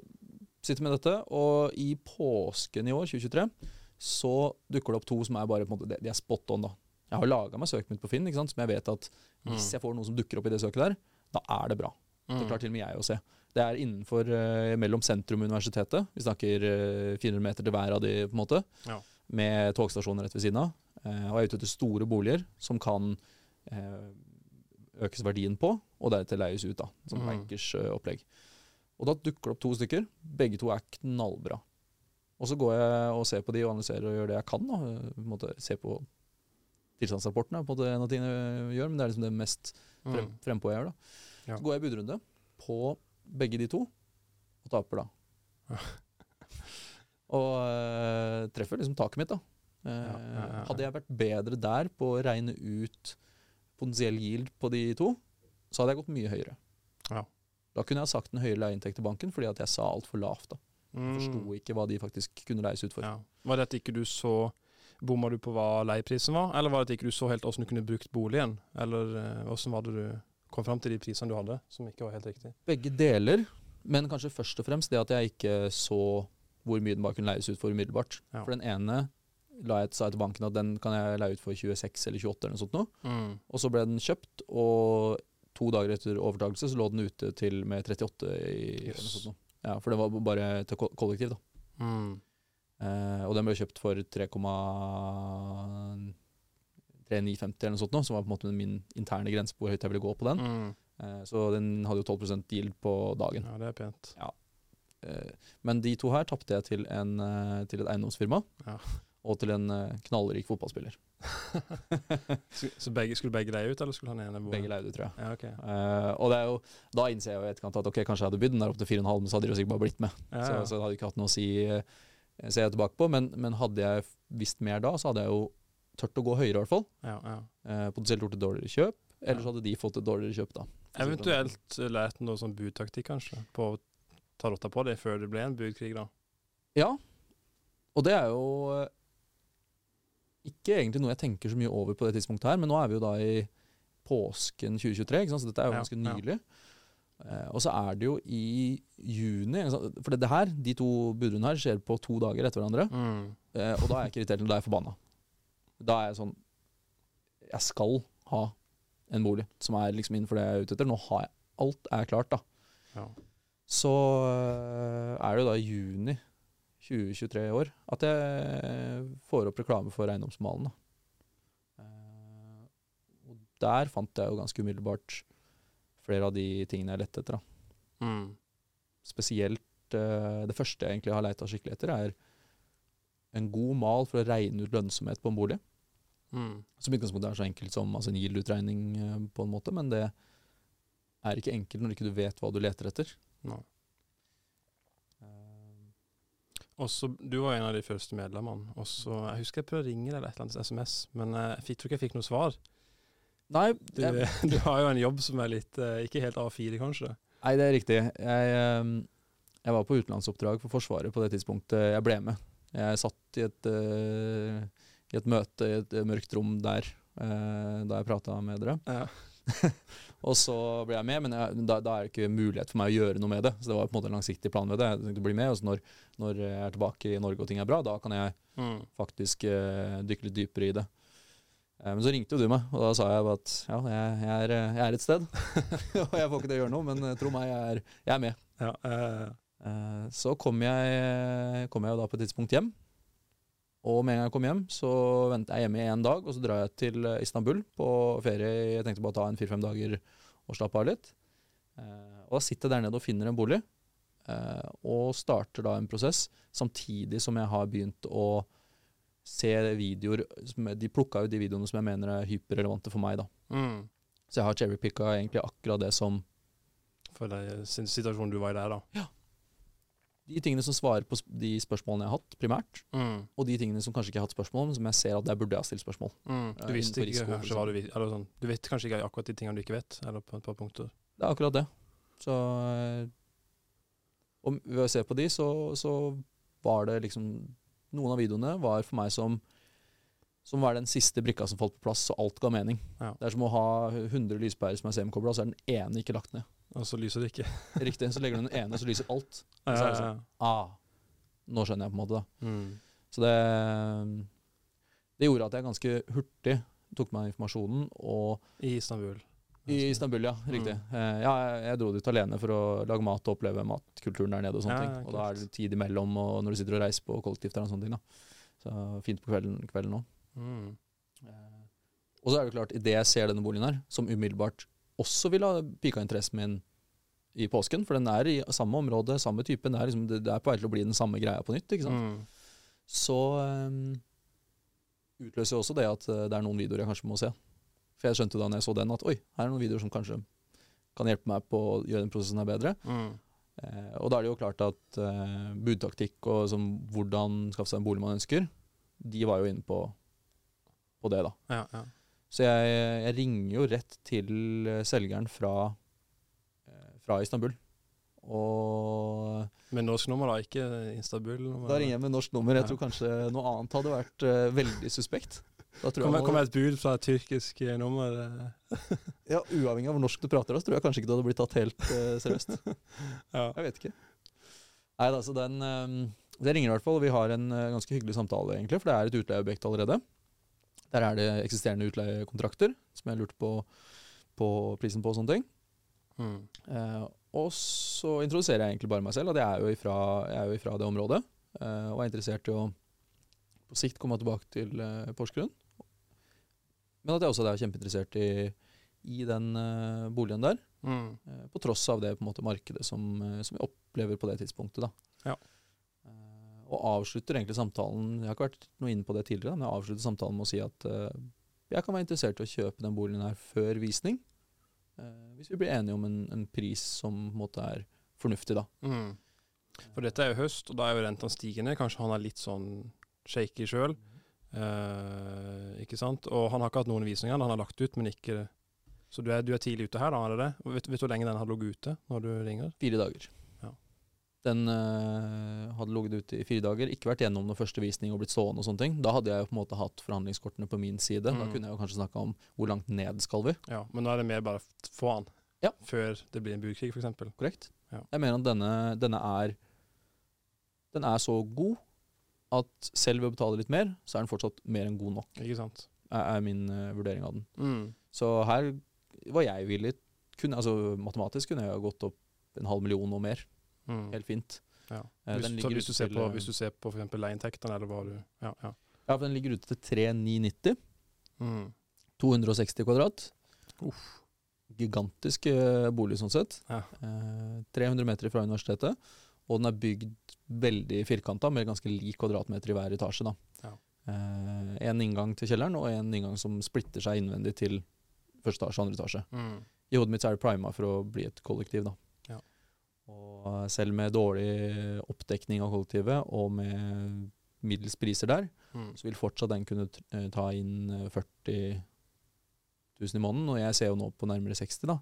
sitter med dette, og i påsken i år, 2023, så dukker det opp to som er bare på en måte, de- er spot on. da. Jeg har laga meg søket mitt på Finn, ikke sant? som jeg vet at hvis Mm. jeg får noe som dukker opp i det søket der, da er det bra. Det Mm. klarer til og med jeg å se. Det er innenfor eh, mellom sentrum og universitetet. Vi snakker eh, 400 meter til hver av de, på en måte. Ja. Med togstasjoner rett ved siden av. Eh, og er ute etter store boliger som kan eh, økes verdien på, og deretter leies ut. da, Som Mm. bankers eh, opplegg. Og da dukker det opp to stykker. Begge to er knallbra. Og så går jeg og ser på de og analyserer og gjør det jeg kan. da, eh, på måte Se på tilstandsrapporten er på en måte en av tingene jeg gjør, men det er liksom det mest frem, Mm. frempå jeg gjør. da. Ja. Så går jeg budrunde på begge de to, og taper da. Og eh, treffer liksom taket mitt, da. Uh, Ja, ja, ja. Hadde jeg vært bedre der på å regne ut potensiell yield på de to, så hadde jeg gått mye høyere. Ja. Da kunne jeg sagt en høyere leieinntekt til banken, fordi at jeg sa altfor lavt. da. Jeg forsto Mm. ikke hva de faktisk kunne leies ut for. Var det at ikke du så Bomma du på hva leieprisen var, eller var det at ikke du så helt hvordan du kunne brukt boligen? Eller åssen hvordan var det du kom fram til de prisene du hadde, som ikke var helt riktig? Begge deler, men kanskje først og fremst det at jeg ikke så hvor mye den bare kunne leies ut for umiddelbart. Ja. For den ene la jeg, sa jeg til banken at den kan jeg leie ut for 26 eller 28 eller noe sånt nå. Mm. Og så ble den kjøpt, og to dager etter overtakelse så lå den ute til med 38 i eller noe sånt nå. Ja, for det var bare til kollektiv, da. Mm. Eh, og den ble kjøpt for 3,3950 eller noe sånt nå, som var på en måte min interne grense på hvor høyt jeg ville gå på den. Mm. Eh, så den hadde jo 12% yield på dagen. Ja, det er pent. Eh, Men de to her tapte jeg til, en, eh, til et eiendomsfirma. Ja. Og til en knallrik fotballspiller. Så begge, skulle begge leie ut, eller skulle han ene bo? Begge leide, ut, tror jeg. Ja, okay. Eh, og det er jo, da innser jeg jo i etterkant at ok, kanskje jeg hadde bydd den der opp til 4,5, men så hadde de jo sikkert bare blitt med. Ja, Så, ja. så det hadde ikke hatt noe å si, ser jeg tilbake på. Men, men hadde jeg visst mer da, så hadde jeg jo tørt å gå høyere, i hvert fall. ja, ja. Eh, potensielt gjort et dårligere kjøp. Eller så hadde de fått et dårligere kjøp, da. Eventuelt eh, lært noe sånn budtaktikk, kanskje, på å ta rotta på det før det ble en budkrig, da. Ja. Og det er jo eh, ikke egentlig noe jeg tenker så mye over på det tidspunktet her, men nå er vi jo da i påsken 2023, ikke sant? så dette er jo ganske nylig. Uh, og så er det jo i juni? For det, det her, de to budrundene her skjer på to dager etter hverandre. Mm. Uh, og da er jeg ikke irritert, da er jeg forbanna. Da er jeg sånn Jeg skal ha en bolig som er liksom innenfor det jeg er ute etter. Nå har jeg Alt er klart, da. Ja. Så øh, er det jo da i juni 2023 i år at jeg får opp reklame for eiendomsmalen. Da. der fant jeg jo ganske umiddelbart flere av de tingene jeg lette etter. da. Mm. Spesielt eh, det første jeg egentlig har leita skikkelig etter, er en god mal for å regne ut lønnsomhet på en bolig. Mm. Som i utgangspunktet er så enkelt som altså en yield-utregning eh, på en måte, men det er ikke enkelt når ikke du vet hva du leter etter. No. Også, Du var en av de første medlemmene. Også, Jeg husker jeg prøvde å ringe deg eller et eller annet SMS, men eh, jeg fikk, tror ikke jeg fikk noe svar. Nei, Du, jeg, du har jo en jobb som er litt eh, Ikke helt A4, kanskje. nei, det er riktig. Jeg, eh, jeg var på utenlandsoppdrag for Forsvaret på det tidspunktet jeg ble med. Jeg satt i et, eh, i et møte i et mørkt rom der eh, da jeg prata med dere. Ja. Og så ble jeg med, men jeg, da, da er det ikke mulighet for meg å gjøre noe med det. Så det var på en måte en langsiktig plan med det. Jeg tenkte å bli med, og så når, når jeg er tilbake i Norge og ting er bra, da kan jeg Mm. faktisk eh, dykke litt dypere i det. Eh, men så ringte jo du meg, og da sa jeg at ja, jeg, jeg, er, eh, jeg er et sted. og jeg får ikke til å gjøre noe, men eh, tro meg, jeg er, jeg er med. Ja, eh, Eh, så kom jeg, kom jeg jo da på et tidspunkt hjem. Og med en gang jeg kom hjem, så ventet jeg hjemme i én dag, og så drar jeg til eh, Istanbul på ferie. Jeg tenkte bare å ta en fire-fem dager og slappe av litt. Eh, og da sitter jeg der nede og finner en bolig, eh, og starter da en prosess, samtidig som jeg har begynt å se videoer De plukka jo de videoene som jeg mener er hyperrelevante for meg, da. mm. Så jeg har cherrypicka egentlig akkurat det som For den situasjonen du var i der, da. De tingene som svarer på de spørsmålene jeg har hatt, primært. Mm. Og de tingene som kanskje ikke jeg har hatt spørsmål om, som jeg ser at jeg burde ha stilt spørsmål. Mm. Du visste ikke risiko, kanskje du eller sånn. Du vet kanskje ikke akkurat de tingene du ikke vet, eller på et par punkter. Det er akkurat det. Så eh, Og ved å se på de, så, så var det liksom Noen av videoene var for meg som som var den siste brikka som falt på plass, så alt ga mening. Ja. Det er som å ha 100 lyspærer som er semikobla, så er den ene ikke lagt ned. Og så lyser det ikke. Riktig. Så legger du den ene, så lyser alt. Ja, så er det sånn, Ah, nå skjønner jeg på en måte, da. Mm. Så det, det gjorde at jeg ganske hurtig tok meg informasjonen og I Istanbul. I Istanbul, ja. Riktig. Mm. Eh, ja, jeg, dro dit alene for å lage mat og oppleve matkulturen der nede. Og sånne Ja, ting. Og da er det tid imellom og når du sitter og reiser på kollektivt og sånne ting. da. Så fint på kvelden, kvelden òg. Mm. Og så er det klart, idet jeg ser denne boligen her, som umiddelbart også ville ha pika interessen min i påsken, for den er i samme område, samme type, det er, liksom, det, er på vei til å bli den samme greia på nytt, ikke sant? Mm. så um, utløser jo også det at eh, det er noen videoer jeg kanskje må se. For jeg skjønte da når jeg så den at oi, her er noen videoer som kanskje kan hjelpe meg på å gjøre den prosessen her bedre. Mm. Eh, og da er det jo klart at eh, budtaktikk og som, hvordan skaffe seg en bolig man ønsker, de var jo inne på, på det, da. Ja, ja. Så jeg, jeg ringer jo rett til eh, selgeren fra, fra Istanbul. Og Med norsk nummer, da, ikke Istanbul? Da ringer jeg med norsk nummer. Jeg tror kanskje noe annet hadde vært uh, veldig suspekt. Da tror jeg Kommer man- kom et bud fra et tyrkisk eh, nummer? eh. Ja, Uavhengig av hvor norsk du prater, så tror jeg kanskje ikke det hadde blitt tatt helt uh, seriøst. Ja. Jeg vet ikke. Nei altså den um, Det ringer i hvert fall, og vi har en uh, ganske hyggelig samtale, egentlig, for det er et utleieobjekt allerede. Der er det eksisterende utleiekontrakter, som jeg lurte på, på prisen på og sånne ting. Mm. Eh, og så introduserer jeg egentlig bare meg selv, at jeg er jo ifra, jeg er jo ifra det området. eh, og er interessert i å på sikt komme tilbake til eh, Porsgrunn. Men at jeg også er kjempeinteressert i, i den eh, boligen der. Mm. Eh, på tross av det på en måte, markedet som, eh, som jeg opplever på det tidspunktet. Da. Ja. Og avslutter egentlig samtalen Jeg har ikke vært noe inne på det tidligere, men jeg avslutter samtalen med å si at jeg kan være interessert i å kjøpe den boligen her før visning. Eh, hvis vi blir enige om en, en pris som måte er fornuftig, da. Mm. For dette er jo høst, og da er jo rentene stigende. Kanskje han er litt sånn shaky sjøl. Eh, ikke sant? Og han har ikke hatt noen visninger, han har lagt ut, men ikke Så du er, du er tidlig ute her, da? er det det? Vet, vet du hvor lenge den har ligget ute når du ringer? Fire dager. Den øh, hadde ligget ute i fire dager, ikke vært gjennom noen første visning og blitt stående og sånne ting. Da hadde jeg jo på en måte hatt forhandlingskortene på min side. Da Mm. kunne jeg jo kanskje snakka om hvor langt ned skal vi. Ja, Men nå er det mer bare å få han Ja. før det blir en budkrig, f.eks. Korrekt? Ja. Jeg mener at denne, denne er Den er så god at selv ved å betale litt mer, så er den fortsatt mer enn god nok, Ikke sant? er, er min uh, vurdering av den. Mm. Så her var jeg villig kunne, altså Matematisk kunne jeg ha gått opp en halv million og mer. Mm. Helt fint. Ja. Eh, Hvis, så ligger hvis, du ser til, på, hvis du ser på f.eks. leieinntektene, eller hva du Ja, ja. Ja, for den ligger ute til 3990. Mm. 260 kvadrat. Uff. Gigantisk eh, bolig sånn sett. Ja. Eh, 300 meter fra universitetet. Og den er bygd veldig firkanta, med ganske lik kvadratmeter i hver etasje. da. Ja. Eh, en inngang til kjelleren, og en inngang som splitter seg innvendig til første etasje og andre etasje. Mm. I hodet mitt er det prima for å bli et kollektiv, da. Ja. Og eh, selv med dårlig oppdekning av kollektivet, og med middels priser der, Mm. så vil fortsatt den kunne eh, ta inn eh, 40 000 i måneden. Og jeg ser jo nå på nærmere 60, da.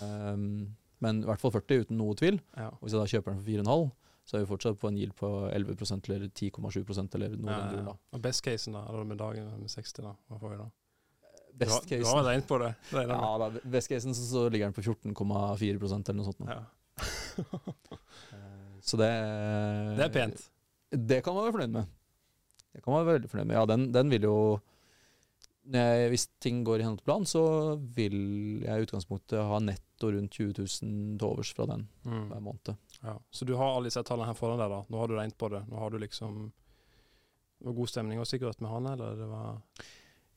um, men i hvert fall 40 uten noe tvil. Ja. Og hvis jeg da kjøper den for 4,5, så er vi fortsatt på en yield på 11 eller 10,7 eller noe Ja, ja. Og best casen, da? Eller med dagen med 60, da? Hva får vi da? Best casen. Du har regnet på det? det det. Ja, da, best casen så, så ligger den på 14,4% eller noe sånt. nå. Ja. Så det Det er pent. Det kan man være fornøyd med. Det kan man være veldig fornøyd med. Ja, den, den vil jo jeg, Hvis ting går i henhold til plan, så vil jeg i utgangspunktet ha netto rundt 20 000 til overs fra den Mm. hver måned. Ja. Så du har alle disse tallene her foran deg, da? Nå har du regnet på det? Nå har du liksom Det var god stemning og sikkerhet med han, eller det var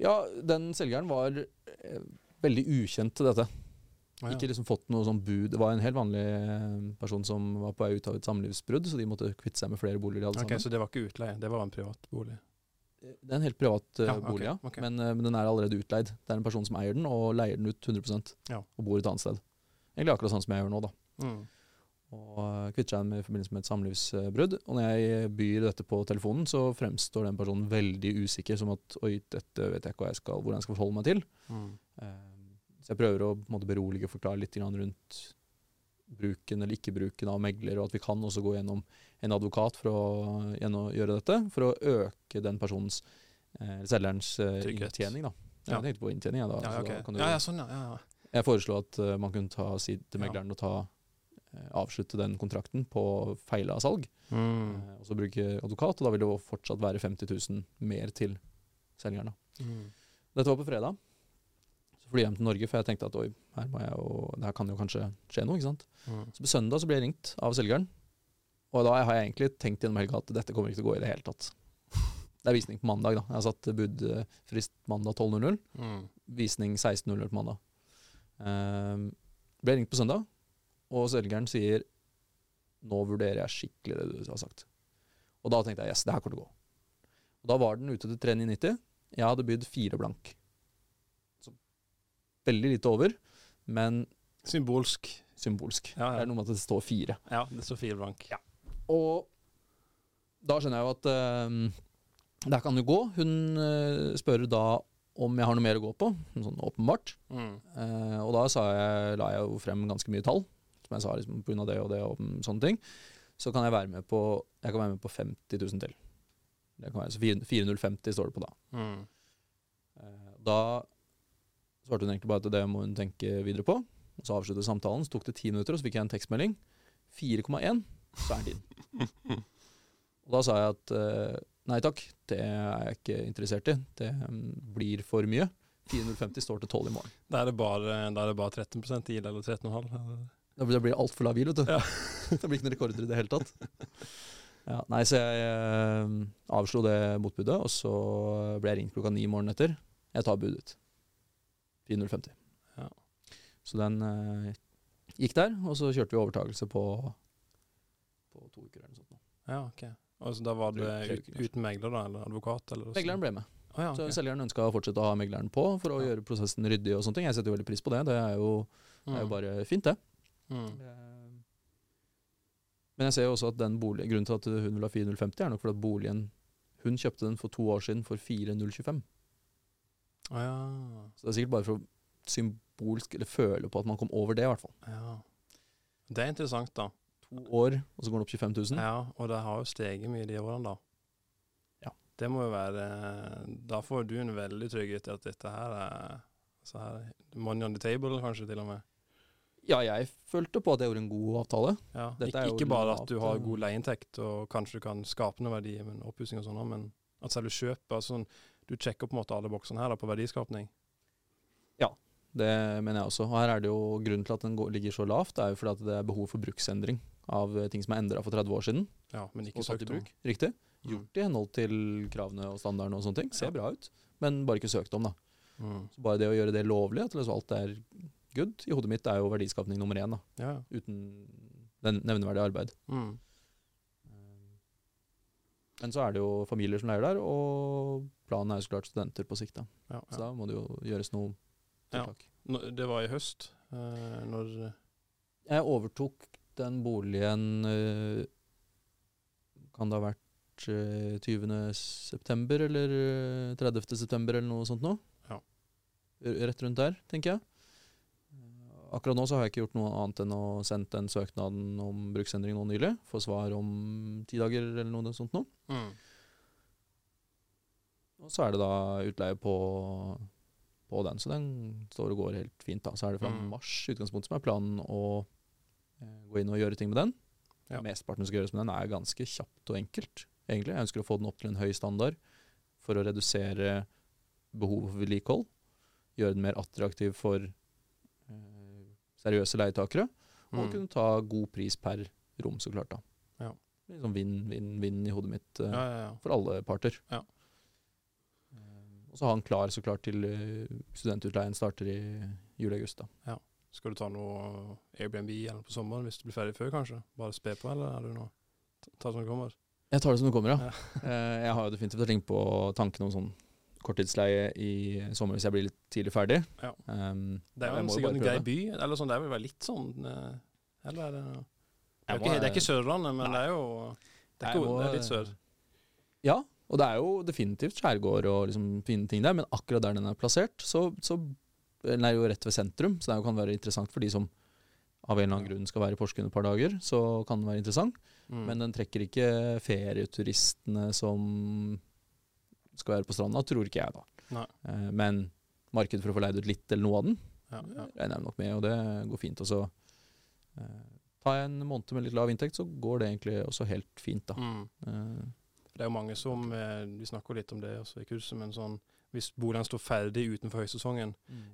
Ja, den selgeren var eh, veldig ukjent til dette. Ah, ja. Ikke liksom fått noe sånn bud. Det var en helt vanlig eh, person som var på vei ut av et samlivsbrudd, så de måtte kvitte seg med flere boliger alle Ok, sammen. Så det var ikke utleie, det var en privat bolig? Det er en helt privat eh, Ja, okay, bolig, ja. Okay. Men, eh, men den er allerede utleid. Det er en person som eier den, og leier den ut 100 Ja. og bor et annet sted. Egentlig akkurat sånn som jeg gjør nå, da. Mm. Og kvitter seg med i forbindelse med et samlivsbrudd. Og når jeg byr dette på telefonen, så fremstår den personen veldig usikker, som at oi, dette vet jeg ikke jeg skal, hvordan jeg skal forholde meg til. Mm. Eh, Så jeg prøver å måte, berolige og forklare litt rundt bruken eller ikke-bruken av megler, og at vi kan også gå gjennom en advokat for å gjøre dette, for å øke den personens, eh, selgerens, eh, Trygghet. inntjening. da. Ja. Jeg tenkte på inntjening, jeg, da. Ja, så da kan du, ja, ja, sånn, ja. Jeg foreslo at uh, man kunne ta, si til megleren og ta, avslutte den kontrakten på feila salg, Mm. eh, og så bruke advokat, og da vil det jo fortsatt være 50 000 mer til selgeren. Mm. Dette var på fredag. Så flyr jeg hjem til Norge, for jeg tenkte at oi, her, må jeg jo, det her kan jo kanskje skje noe. ikke sant? Mm. Så på søndag så ble jeg ringt av selgeren. Og da har jeg egentlig tenkt gjennom helga at dette kommer ikke til å gå i det hele tatt. Det er visning på mandag, da. Jeg har satt budfrist mandag 12.00. Mm. Visning 16.00 på mandag. Um, ble ringt på søndag, og selgeren sier nå vurderer jeg skikkelig det du har sagt. Og da tenkte jeg yes, det her kommer til å gå. Og da var den ute til 3990. Jeg hadde bydd fire blank. Så veldig lite over, men Symbolsk. symbolsk. Ja, ja. Det er noe med at det står fire. Ja, det står fire blank. Ja. Og da skjønner jeg jo at uh, det her kan jo gå. Hun uh, spør da om jeg har noe mer å gå på, sånn åpenbart. Mm. Uh, og da sa jeg, la jeg jo frem ganske mye tall, som jeg sa liksom, av det og det og mm, sånne ting. Så kan jeg være med på, jeg kan være med på 50 000 til. Det kan være, så 4050 står det på da. Mm. Eh, da svarte hun egentlig bare at det må hun tenke videre på. Og så avsluttet samtalen, så tok det ti minutter, og så fikk jeg en tekstmelding. 4,1, så er den din. og da sa jeg at eh, nei takk, det er jeg ikke interessert i. Det mm, blir for mye. 450 står til 12 i morgen. Da er det bare, er det bare 13% TIL, eller 13,5. Da blir det blir altfor lav hvil, vet du. Ja. det blir ikke noen rekorder i det hele tatt. Ja, nei, så jeg eh, avslo det motbudet, og så ble jeg ringt klokka ni morgenen etter. Jeg tar budet ut. 4050. Ja. Så den eh, gikk der, og så kjørte vi overtakelse på, på to uker eller noe sånt. Ja, ok. Og så da var det ut, uten megler, da? Eller advokat? Eller? Megleren ble med. Å, ja, Så selgeren ønska å fortsette å ha megleren på for å Ja. gjøre prosessen ryddig og sånne ting. Jeg setter jo veldig pris på det. Det er jo, det er jo Mm. bare fint, det. Mm. Eh, Men jeg ser jo også at den boligen, grunnen til at hun vil ha 4050, er nok fordi at boligen Hun kjøpte den for to år siden for 4025. Å, ja. Så det er sikkert bare for å symbolsk eller føle på at man kom over det, i hvert fall. ja. Det er interessant, da. To år, og så går den opp 25 000. Ja, og det har jo steget mye de årene, da. Ja. Det må jo være Da får du en veldig trygghet i at dette her er så her, Money on the table, kanskje, til og med. Ja, jeg følte på at jeg gjorde en god avtale. Ja. Ikke, er ikke bare at du har eh, god leieinntekt og kanskje du kan skape noe verdi med oppussing og sånn, men at selve kjøpet altså, Du sjekker på en måte alle boksene her da, på verdiskapning. Ja, Det mener jeg også. Og her er det jo grunnen til at den ligger så lavt, det er jo fordi at det er behov for bruksendring av eh, ting som er endra for 30 år siden. Ja, men ikke søkt om. Riktig. Mm. Gjort i henhold til kravene og standardene og sånne ting. Ser Ja. bra ut, men bare ikke søkt om, da. Mm. Så bare det å gjøre det lovlig, at liksom alt er good, i hodet mitt er jo verdiskapning nummer én, da. Ja. Uten den nevneverdig arbeid. Mm. Men så er det jo familier som leier der, og planen er jo så klart studenter på sikt. da. Ja, Så da må det jo gjøres noe tiltak. Ja. Det var i høst, eh, når Jeg overtok den boligen eh, Kan det ha vært eh, 20. september eller eh, 30. september eller noe sånt noe? Ja. Rett rundt der, tenker jeg. Akkurat nå så har jeg ikke gjort noe annet enn å sendt den søknaden om bruksendring nå nylig. Få svar om ti dager eller noe sånt noe. mm. Og så er det da utleie på, på den, så den står og går helt fint. da. Så er det fra Mm. mars utgangspunktet som er planen å eh, gå inn og gjøre ting med den. Ja. Mesteparten som skal gjøres med den, er ganske kjapt og enkelt, egentlig. Jeg ønsker å få den opp til en høy standard for å redusere behovet for vedlikehold. Gjøre den mer attraktiv for seriøse leietakere. Og Mm. kunne ta god pris per rom, så klart. da. Ja. Liksom vinn, vinn, vinn i hodet mitt. uh, Ja, ja, ja. for alle parter. Ja. Eh, Og så har han klar så klart til eh, studentutleien starter i juli-august. da. Skal du ta noe Airbnb eller på sommeren hvis du blir ferdig før, kanskje? Bare spe på, eller er det noe Ta det som det kommer? Jeg tar det som det kommer, ja. Ja. Jeg har jo definitivt tenkt på tanken om sånn korttidsleie i sommer hvis jeg blir litt tidlig ferdig. Ja. Um, Det er jo sikkert en grei by, eller sånn, det vel være litt sånn eh, Eller er det Det er, ikke, det er ikke Sørlandet, men Nei. det er jo Det er, må- det er litt sør. Ja, og det er jo definitivt skjærgård og liksom fine ting der, men akkurat der den er plassert, så, så Den er jo rett ved sentrum, så det kan være interessant for de som av en eller annen grunn skal være i Porsgrunn et par dager, så kan den være interessant. Mm. Men den trekker ikke ferieturistene som skal være på stranda, tror ikke jeg, da. Eh, men markedet for å få leid ut litt eller noe av den, ja, ja. regner jeg nok med, og det går fint. Og så eh, tar jeg en måned med litt lav inntekt, så går det egentlig også helt fint, da. Mm. Eh, Det er jo mange som eh, Vi snakker litt om det også i kurset, men sånn hvis boligen står ferdig utenfor høysesongen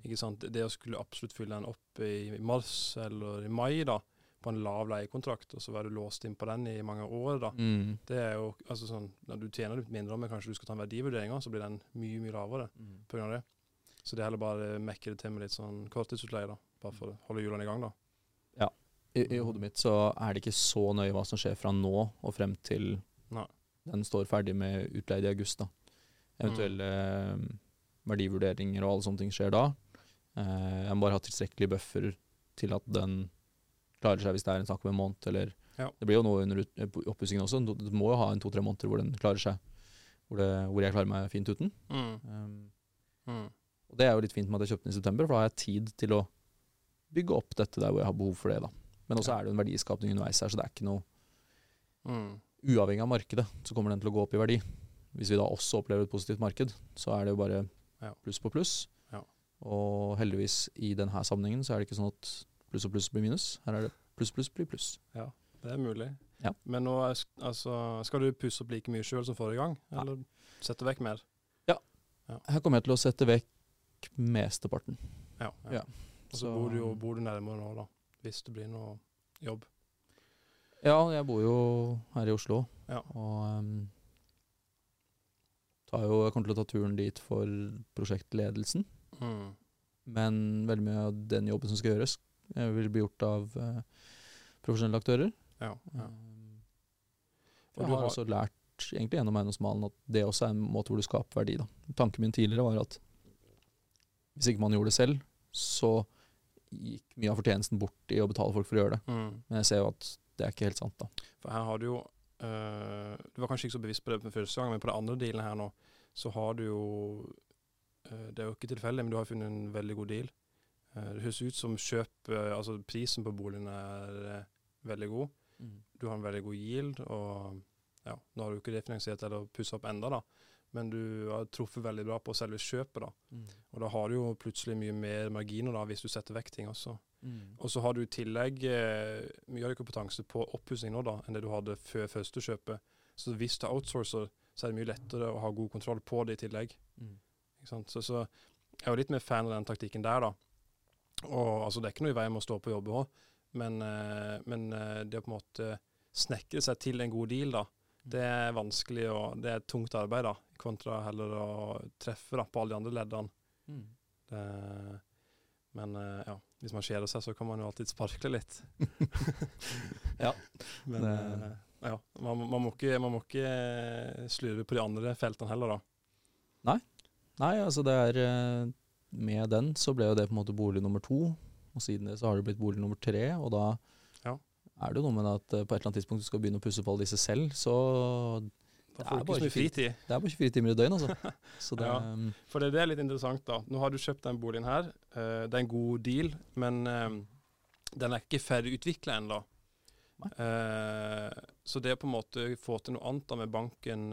ikke sant? Det å skulle absolutt fylle den opp i mars eller i mai, da, på en lav leiekontrakt, og så være låst inn på den i mange år, da. Mm. Det er jo altså sånn Når du tjener litt mindre, men kanskje du skal ta en verdivurdering, så blir den mye, mye lavere Mm. av det. Så det er heller bare mekke det til med litt sånn korttidsutleie, da. Bare for å holde hjulene i gang, da. I, I hodet mitt så er det ikke så nøye hva som skjer fra nå og frem til Nei. den står ferdig med utleie i august. da. Eventuelle mm. verdivurderinger og alle sånne ting skjer da. Eh, jeg må bare ha tilstrekkelig buffer til at den klarer seg hvis det er en snakk om en måned. Eller Ja. Det blir jo noe under oppussingen også. Du må jo ha en to-tre måneder hvor den klarer seg. Hvor, det, hvor jeg klarer meg fint uten. Mm. Um, Mm. og det er jo litt fint med at jeg kjøpte den i september, for da har jeg tid til å bygge opp dette der hvor jeg har behov for det. da. Men også Ja. er det jo en verdiskapning underveis her, så det er ikke noe Mm. uavhengig av markedet, så kommer den til å gå opp i verdi. Hvis vi da også opplever et positivt marked, så er det jo bare pluss på pluss. Ja. Og heldigvis i denne sammenhengen så er det ikke sånn at pluss og pluss blir minus. Her er det pluss, pluss blir pluss. Ja, Det er mulig. Ja. Men nå altså, skal du pusse opp like mye sjøl som forrige gang, eller eller sette vekk mer? Ja. Her kommer jeg til å sette vekk mesteparten. Ja. Ja. Og så bor du jo bor du nærmere nå, da. Hvis det blir noe jobb. Ja, jeg bor jo her i Oslo, Ja. og um, tar jo, jeg kommer til å ta turen dit for prosjektledelsen. Mm. Men veldig mye av den jobben som skal gjøres, vil bli gjort av eh, profesjonelle aktører. Ja. ja. Um, Og jeg du har har- også lært egentlig gjennom eiendomsmalen at det også er en måte hvor du skaper verdi. Da. Tanken min tidligere var at hvis ikke man gjorde det selv, så gikk mye av fortjenesten bort i å betale folk for å gjøre det. Mm. Men jeg ser jo at det er ikke helt sant. da. For her har du jo øh, Du var kanskje ikke så bevisst på det på første gang, men på den andre dealen her nå, så har du jo øh, Det er jo ikke tilfeldig, men du har funnet en veldig god deal. Eh, det høres ut som kjøp eh, Altså prisen på boligen er eh, veldig god. Du har en veldig god yield, og ja, nå har du ikke refinansiert eller pussa opp enda da, men du har truffet veldig bra på selve kjøpet. da. Og da har du jo plutselig mye mer marginer da, hvis du setter vekk ting også. Og så har du i tillegg eh, mye av kompetanse på oppussing nå da, enn det du hadde før første kjøpet. Så hvis du outsourcer, så er det mye lettere å ha god kontroll på det i tillegg. Sant? Så, så jeg er jo litt mer fan av den taktikken der, da. Og altså, det er ikke noe i veien med å stå på jobb òg, men, eh, men eh, det å på en måte snekre seg til en god deal, da, det er vanskelig og det er tungt arbeid, da, kontra heller å treffe da, på alle de andre leddene. Det, men eh, ja, hvis man kjeder seg, så kan man jo alltid sparkle litt. Ja. Men Det- ja, man, man, må ikke, man må ikke slurve på de andre feltene heller, da. Nei, altså det er Med den så ble jo det på en måte bolig nummer to. Og siden det så har det blitt bolig nummer tre. Og da Ja. er det jo noe med at eh, på et eller annet tidspunkt du skal begynne å pusse på alle disse selv. Så Det er bare ikke så 24 fritid. det er bare 24 timer i døgnet, altså. Så det, Ja. mm, For det, det er litt interessant, da. Nå har du kjøpt den boligen her. Eh, det er en god deal, men eh, den er ikke ferdig utvikla ennå. Så det å på en måte få til noe annet med banken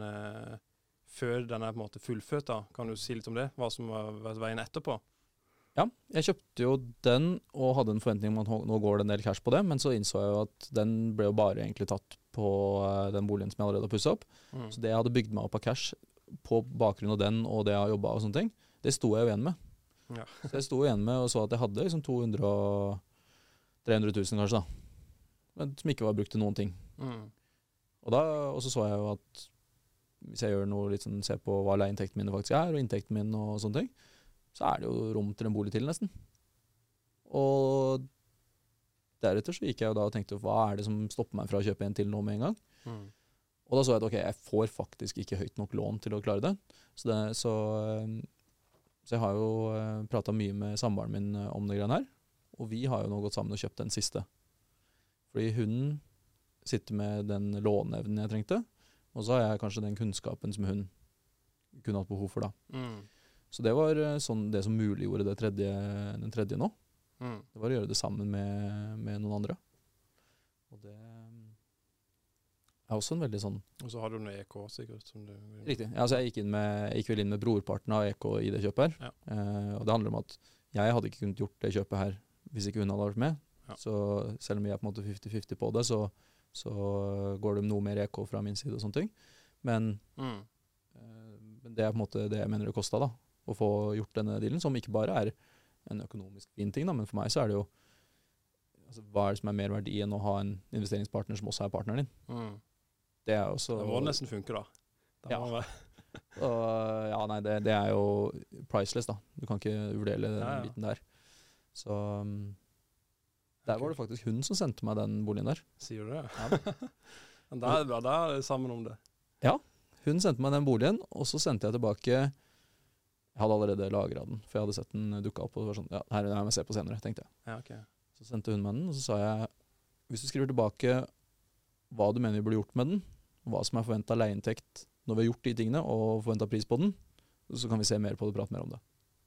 før den er på en måte fullført, da, kan du si litt om det? Hva som har vært veien etterpå? Ja, jeg kjøpte jo den og hadde en forventning om at nå- går det en del cash på det, men så innså jeg jo at den ble jo bare egentlig tatt på eh, den boligen som jeg allerede har pussa opp. Mm. Så det jeg hadde bygd meg opp av cash på bakgrunn av den og det jeg har jobba og sånne ting, det sto jeg jo igjen med. Ja. Så jeg sto igjen med og så at jeg hadde liksom 200 og 300 000 kanskje, da. Men som ikke var brukt til noen ting. Mm. Og, da, og så så jeg jo at hvis jeg gjør noe litt sånn, ser på hva leieinntektene min faktisk er, og inntekten min og sånne ting, så er det jo rom til en bolig til, nesten. Og deretter så gikk jeg jo da og tenkte hva er det som stopper meg fra å kjøpe en til nå med en gang? Mm. Og da så jeg at ok, jeg får faktisk ikke høyt nok lån til å klare det. Så, det, så, eh, så jeg har jo uh, prata mye med samboeren min eh, om det greiene her. Og vi har jo nå gått sammen og kjøpt den siste. Fordi hun sitter med den låneevnen jeg trengte, og så har jeg kanskje den kunnskapen som hun kunne hatt behov for, da. Mm. Så det var eh, sånn det som muliggjorde det tredje, den tredje nå. Mm. Det var å gjøre det sammen med, med noen andre. Og det eh, er også en veldig sånn Og så har du noe EK, sikkert. Som du Riktig. Ja, altså jeg, gikk inn med, jeg gikk vel inn med brorparten av EK i det kjøpet her. Ja. Eh, og det handler om at jeg hadde ikke kunnet gjort det kjøpet her hvis ikke hun hadde vært med. Ja. Så selv om vi er på en måte 50-50 på det, så, så går det noe mer EK fra min side og sånne ting. Men, Mm. eh, men det er på en måte det jeg mener det kosta, da. Å få gjort denne dealen, som ikke bare er en økonomisk fin ting, da, men for meg så er det jo altså, Hva er det som er mer verdi enn å ha en investeringspartner som også er partneren din? Mm. Det er også Det må nesten funke, da. Det Ja. må Og, ja, nei, det, det er jo priceless, da. Du kan ikke vurdere den Ja, ja. biten der. Så um, der var det faktisk hun som sendte meg den boligen der. Sier du det? Ja. Men da er det bra. Da er det sammen om det. Ja. Hun sendte meg den boligen, og så sendte jeg tilbake Jeg hadde allerede lagra den, for jeg hadde sett den dukka opp. Og det var sånn, ja, her, her det jeg se på senere, tenkte jeg. Ja, ok. Så sendte hun meg den, og så sa jeg hvis du skriver tilbake hva du mener vi burde gjort med den, hva som er forventa leieinntekt når vi har gjort de tingene, og forventa pris på den, så kan vi se mer på det og prate mer om det.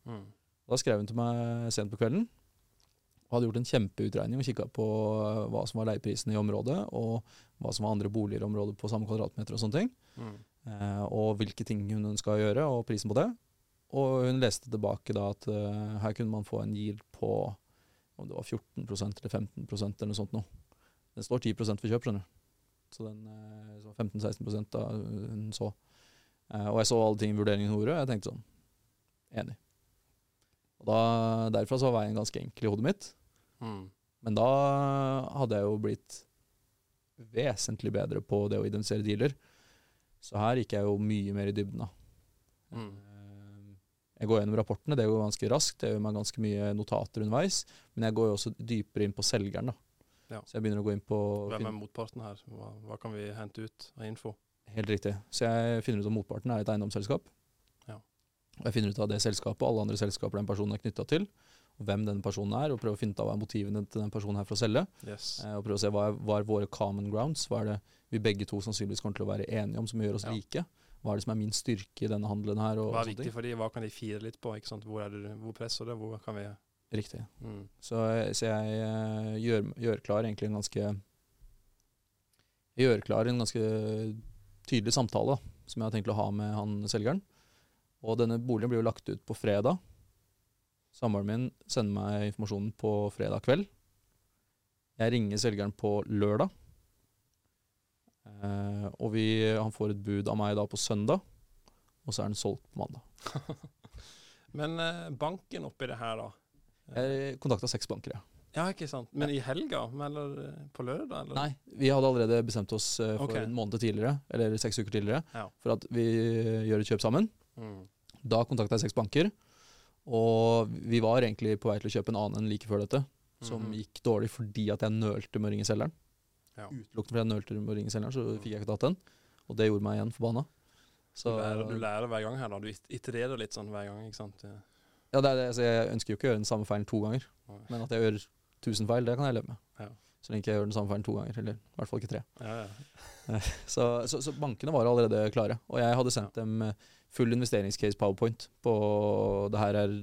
Mm. Da skrev hun til meg sent på kvelden hadde gjort en kjempeutregning og kikka på eh, hva som var leieprisene i området, og hva som var andre boliger i området på samme kvadratmeter og sånne ting. Mm. Eh, og hvilke ting hun ønska å gjøre, og prisen på det. Og hun leste tilbake da at eh, her kunne man få en yield på om det var 14% eller 15 eller noe sånt noe. Den står 10 for kjøp, skjønner du. Så den eh, så 15-16 da hun så. Eh, og jeg så alle ting i vurderingen hun gjorde, og jeg tenkte sånn Enig. Og da, Derfra så var veien ganske enkel i hodet mitt. Mm. Men da hadde jeg jo blitt vesentlig bedre på det å identifisere dealer. Så her gikk jeg jo mye mer i dybden. da. Mm. Eh, Jeg går gjennom rapportene, det går ganske raskt. Jeg gjør meg ganske mye notater underveis. Men jeg går jo også dypere inn på selgeren. da. Ja. Så jeg begynner å gå inn på Hvem er motparten her? Hva, hva kan vi hente ut av info? Helt riktig. Så jeg finner ut at motparten er et eiendomsselskap. Ja. Og jeg finner ut av det selskapet og alle andre selskaper den personen er knytta til, hvem denne personen er, og prøve å finne ut av hva er motivene til den personen her for å selge. Yes. Eh, og prøve å se hva er, hva er våre common grounds, hva er det vi begge to sannsynligvis kommer til å være enige om som gjør oss Ja. like. Hva er det som er min styrke i denne handelen her? Hva er viktig for de? Hva kan de fire litt på? Hvor, er det, hvor presser det? Hvor kan vi Riktig. mm. Så, så jeg eh, gjør, gjør klar egentlig en ganske Jeg gjør klar en ganske tydelig samtale som jeg har tenkt å ha med han selgeren. Og denne boligen blir jo lagt ut på fredag. Samboeren min sender meg informasjonen på fredag kveld. Jeg ringer selgeren på lørdag. Eh, og vi, han får et bud av meg da på søndag, og så er den solgt på mandag. Men eh, banken oppi det her, da? Jeg kontakta seks banker, ja. Ja, ikke sant. Men i helga? Eller eh, på lørdag? Eller? Nei, vi hadde allerede bestemt oss eh, for okay. en måned tidligere, eller seks uker tidligere, Ja. for at vi gjør et kjøp sammen. Mm. Da kontakta jeg seks banker, Og vi var egentlig på vei til å kjøpe en annen enn like før dette, som Mhm. gikk dårlig fordi at jeg nølte med å ringe selgeren. Ja. Utelukkende fordi jeg nølte med å ringe selgeren, så fikk jeg ikke tatt den. Og det gjorde meg igjen forbanna. Så, Du, lærer, du lærer hver gang her, da. Du it- itererer litt sånn hver gang, ikke sant. Ja. Det er det. Altså, jeg ønsker jo ikke å gjøre den samme feilen to ganger. Men at jeg gjør tusen feil, det kan jeg leve med. Ja. Så lenge jeg gjør den samme feilen to ganger. Eller i hvert fall ikke tre. Ja, ja. Så, så, så bankene var allerede klare. Og jeg hadde sendt dem eh, full investeringscase powerpoint på det her er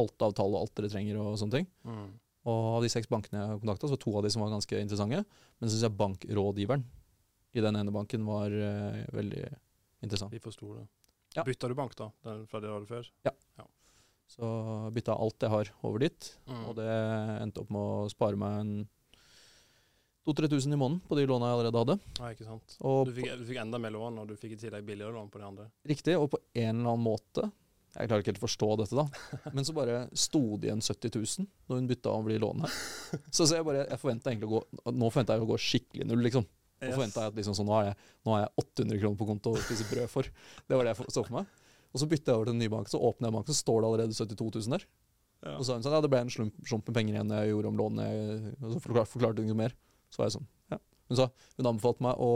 alt av tall og alt dere trenger og sånne ting. Mm. Og av de seks bankene jeg kontakta, så var to av de som var ganske interessante. Men så syns jeg bankrådgiveren i den ene banken var uh, veldig interessant. Vi forsto det. Ja. Bytta du bank, da? Den fra det du hadde før? Så bytta alt jeg har over dit. Mm. Og det endte opp med å spare meg en 2000-3000 i måneden på de låna jeg allerede hadde. Ja, ikke sant. Og Du fikk, du fikk enda mer lån, og du fikk i tillegg billigere lån på de andre. Riktig, og på en eller annen måte Jeg klarer ikke helt å forstå dette, da. Men så bare sto det igjen 70 000 når hun bytta å bli lånet. Så, så jeg bare Jeg forventa egentlig å gå Nå forventa jeg å gå skikkelig null, liksom. Nå forventa jeg at liksom, sånn, nå, har jeg, nå har jeg 800 kroner på konto å spise brød for. Det var det jeg så for meg. Og så bytta jeg over til en ny bank, så åpner jeg banken, så står det allerede 72 000 der. Ja. Og så sa hun sånn Ja, det ble en slump, slump med penger igjen jeg gjorde om lånet. Og så forklarte, forklarte hun ikke mer. Så var jeg sånn Ja. Hun sa hun anbefalte meg å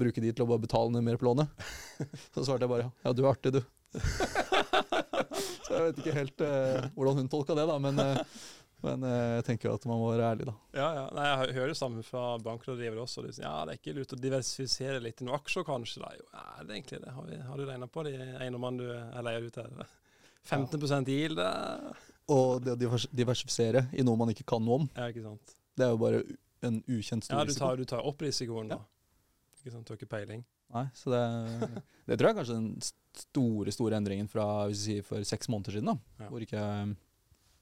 bruke de til å bare betale ned mer på lånet. Så svarte jeg bare ja, du er artig, du. så jeg vet ikke helt eh, hvordan hun tolka det, da. Men, eh, men eh, jeg tenker jo at man må være ærlig, da. Ja, ja. Nei, jeg hører det samme fra bankrådgivere også. De sier, ja, det er ikke lurt å diversifisere litt i noen aksjer, kanskje. Da. Jo, ja, det er egentlig det. Har, vi, har du regna på de eiendommene du er leier ut her? 15 yield? eh? Og det å diversifisere i noe man ikke kan noe om, Ja, ikke sant. det er jo bare en ukjent stor Ja, du risiko. tar, du tar opp risikoen, da. Ja. Ikke sant, Du har ikke peiling. Nei, så det, det tror jeg er kanskje den store store endringen fra hvis vi sier for seks måneder siden. da, Ja. Hvor ikke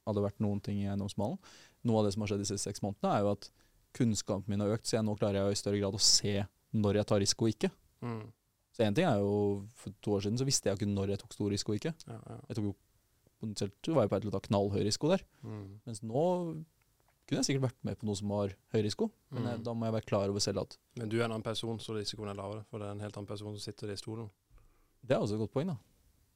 hadde vært noen ting i eiendomsmalen. Noe av det som har skjedd de siste seks månedene, er jo at kunnskapen min har økt. Så jeg nå klarer jeg i større grad å se når jeg tar risiko og ikke. Mm. Så en ting er jo For to år siden så visste jeg ikke når jeg tok stor risiko og ikke. Ja, ja. Jeg tok jo Potensielt var jeg på vei til å ta knallhøy risiko der. Mm. Mens nå kunne jeg sikkert vært med på noe som var høy risiko. Men jeg, Mm. da må jeg være klar over selv at Men du er en annen person, så risikoen er lavere. For det er en helt annen person som sitter i stolen. Det er også et godt poeng, da.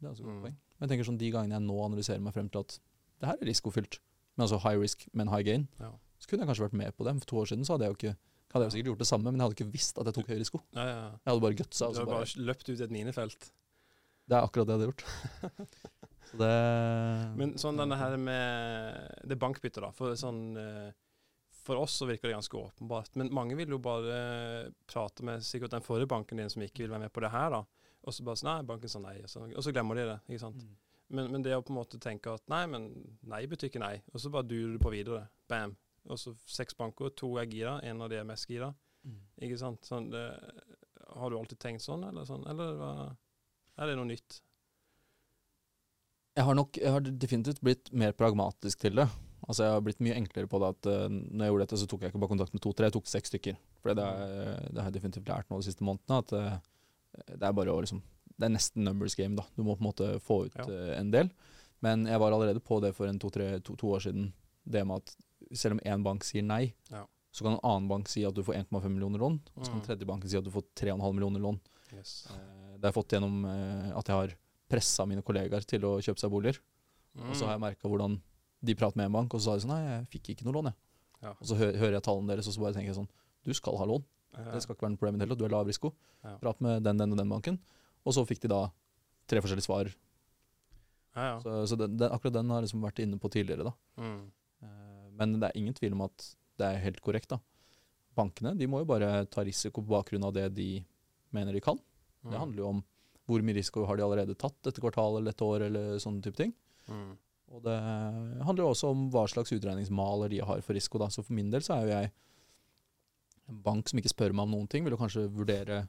Det er også et Mm. godt poeng. Men jeg tenker sånn de gangene jeg nå analyserer meg frem til at det her er risikofylt, men altså high risk, men high gain, Ja. så kunne jeg kanskje vært med på det. For to år siden så hadde jeg jo ikke hadde jeg sikkert gjort det samme, men jeg hadde ikke visst at jeg tok høy risiko. Ja. ja. Jeg hadde bare gutsa. Du hadde bare, bare løpt ut i et minefelt. det er akkurat det jeg hadde gjort. Så det Men sånn denne her med det bankbyttet, da. For, sånn, eh, for oss så virker det ganske åpenbart. Men mange vil jo bare prate med sikkert den forrige banken din som ikke vil være med på det her, da. Og så bare sånn Nei, banken sa nei. Og så, og så glemmer de det. ikke sant? Mm. Men, men det å på en måte tenke at nei, men nei betyr ikke nei. Og så bare durer du på videre. Bam. Og så seks banker, to er gira, en av de er mest gira. Mm. Ikke sant? Sånn, det, har du alltid tenkt sånn, eller sånn? Eller hva- er det noe nytt? Jeg har nok jeg har definitivt blitt mer pragmatisk til det. Altså Jeg har blitt mye enklere på det at uh, når jeg gjorde dette, så tok jeg ikke bare kontakt med to-tre, jeg tok seks stykker. For det, det har jeg definitivt lært nå de siste månedene. At uh, det er bare å liksom Det er nesten numbers game, da. Du må på en måte få ut Ja. uh, en del. Men jeg var allerede på det for en to-tre to, to år siden. Det med at selv om én bank sier nei, Ja. så kan en annen bank si at du får 1,5 millioner lån. Og så kan Mm. tredje banken si at du får 3,5 millioner lån. Yes. Det har jeg fått gjennom at jeg har pressa mine kollegaer til å kjøpe seg boliger. Mm. Og så har jeg merka hvordan de prater med en bank, og så sa de sånn Nei, jeg fikk ikke noe lån, jeg. Ja. Og så hø hører jeg tallene deres, og så bare tenker jeg sånn Du skal ha lån. Ja. Det skal ikke være noe problem i det hele. Du er lav risiko. Ja. Prat med den, den og den banken. Og så fikk de da tre forskjellige svar. Ja, ja. Så, så den, den, akkurat den har jeg liksom vært inne på tidligere, da. Mm. Eh, Men det er ingen tvil om at det er helt korrekt, da. Bankene de må jo bare ta risiko på bakgrunn av det de mener de kan. Mm. Det handler jo om hvor mye risiko har de allerede tatt dette kvartalet eller dette året, eller sånne type ting. Mm. Og det handler jo også om hva slags utregningsmaler de har for risiko. Da. Så for min del så er jo jeg en bank som ikke spør meg om noen ting, vil jo kanskje vurdere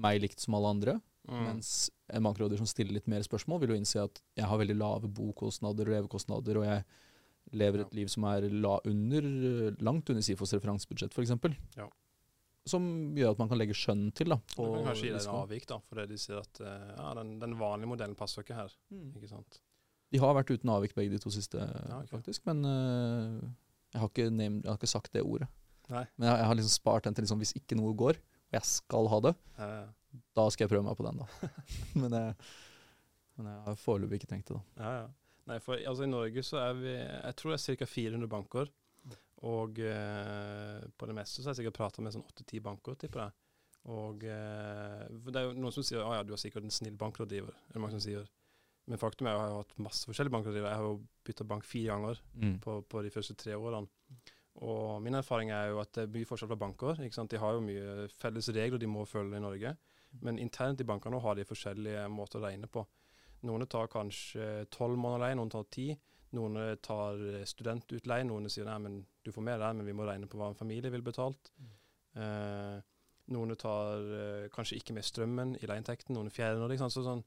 meg likt som alle andre. Mm. Mens en bankråder som stiller litt mer spørsmål, vil jo innse at jeg har veldig lave bokostnader og levekostnader, og jeg lever et liv som er la under, langt under SIFOs referansebudsjett, f.eks. Ja. Som gjør at man kan legge skjønn til. da, Det kan kanskje gi deg en avvik, da, fordi de sier at eh, ja, den, den vanlige modellen passer ikke her. Mm. Ikke sant? De har vært uten avvik begge de to siste, ok. faktisk. Men uh, jeg, har ikke named, jeg har ikke sagt det ordet. Nei. Men jeg, jeg har liksom spart den til liksom, hvis ikke noe går, og jeg skal ha det, Eh, da skal jeg prøve meg på den, da. men, jeg, men jeg har foreløpig ikke tenkt det, da. ja, ja. Nei, for altså, i Norge så er vi Jeg tror det er ca. 400 banker. Og eh, på det meste så har jeg sikkert prata med sånn åtte-ti banker, tipper jeg. Og eh, det er jo noen som sier at ja, du har sikkert en snill bankrådgiver. Det er mange som sier. Men faktum er at jeg har hatt masse forskjellige bankrådgivere. Jeg har jo bytta bank fire ganger Mm. på, på de første tre årene. Og min erfaring er jo at det er mye forskjell fra banker. Ikke sant? De har jo mye felles regler de må følge i Norge. Men internt i bankene har de forskjellige måter å regne på. Noen tar kanskje tolv måneder leie, noen tar ti. Noen tar studentutleie, noen sier nei, men du får mer der, men vi må regne på hva en familie vil betalt. Eh, noen tar eh, kanskje ikke med strømmen i leieinntekten, noen fjerner det. Så sånn,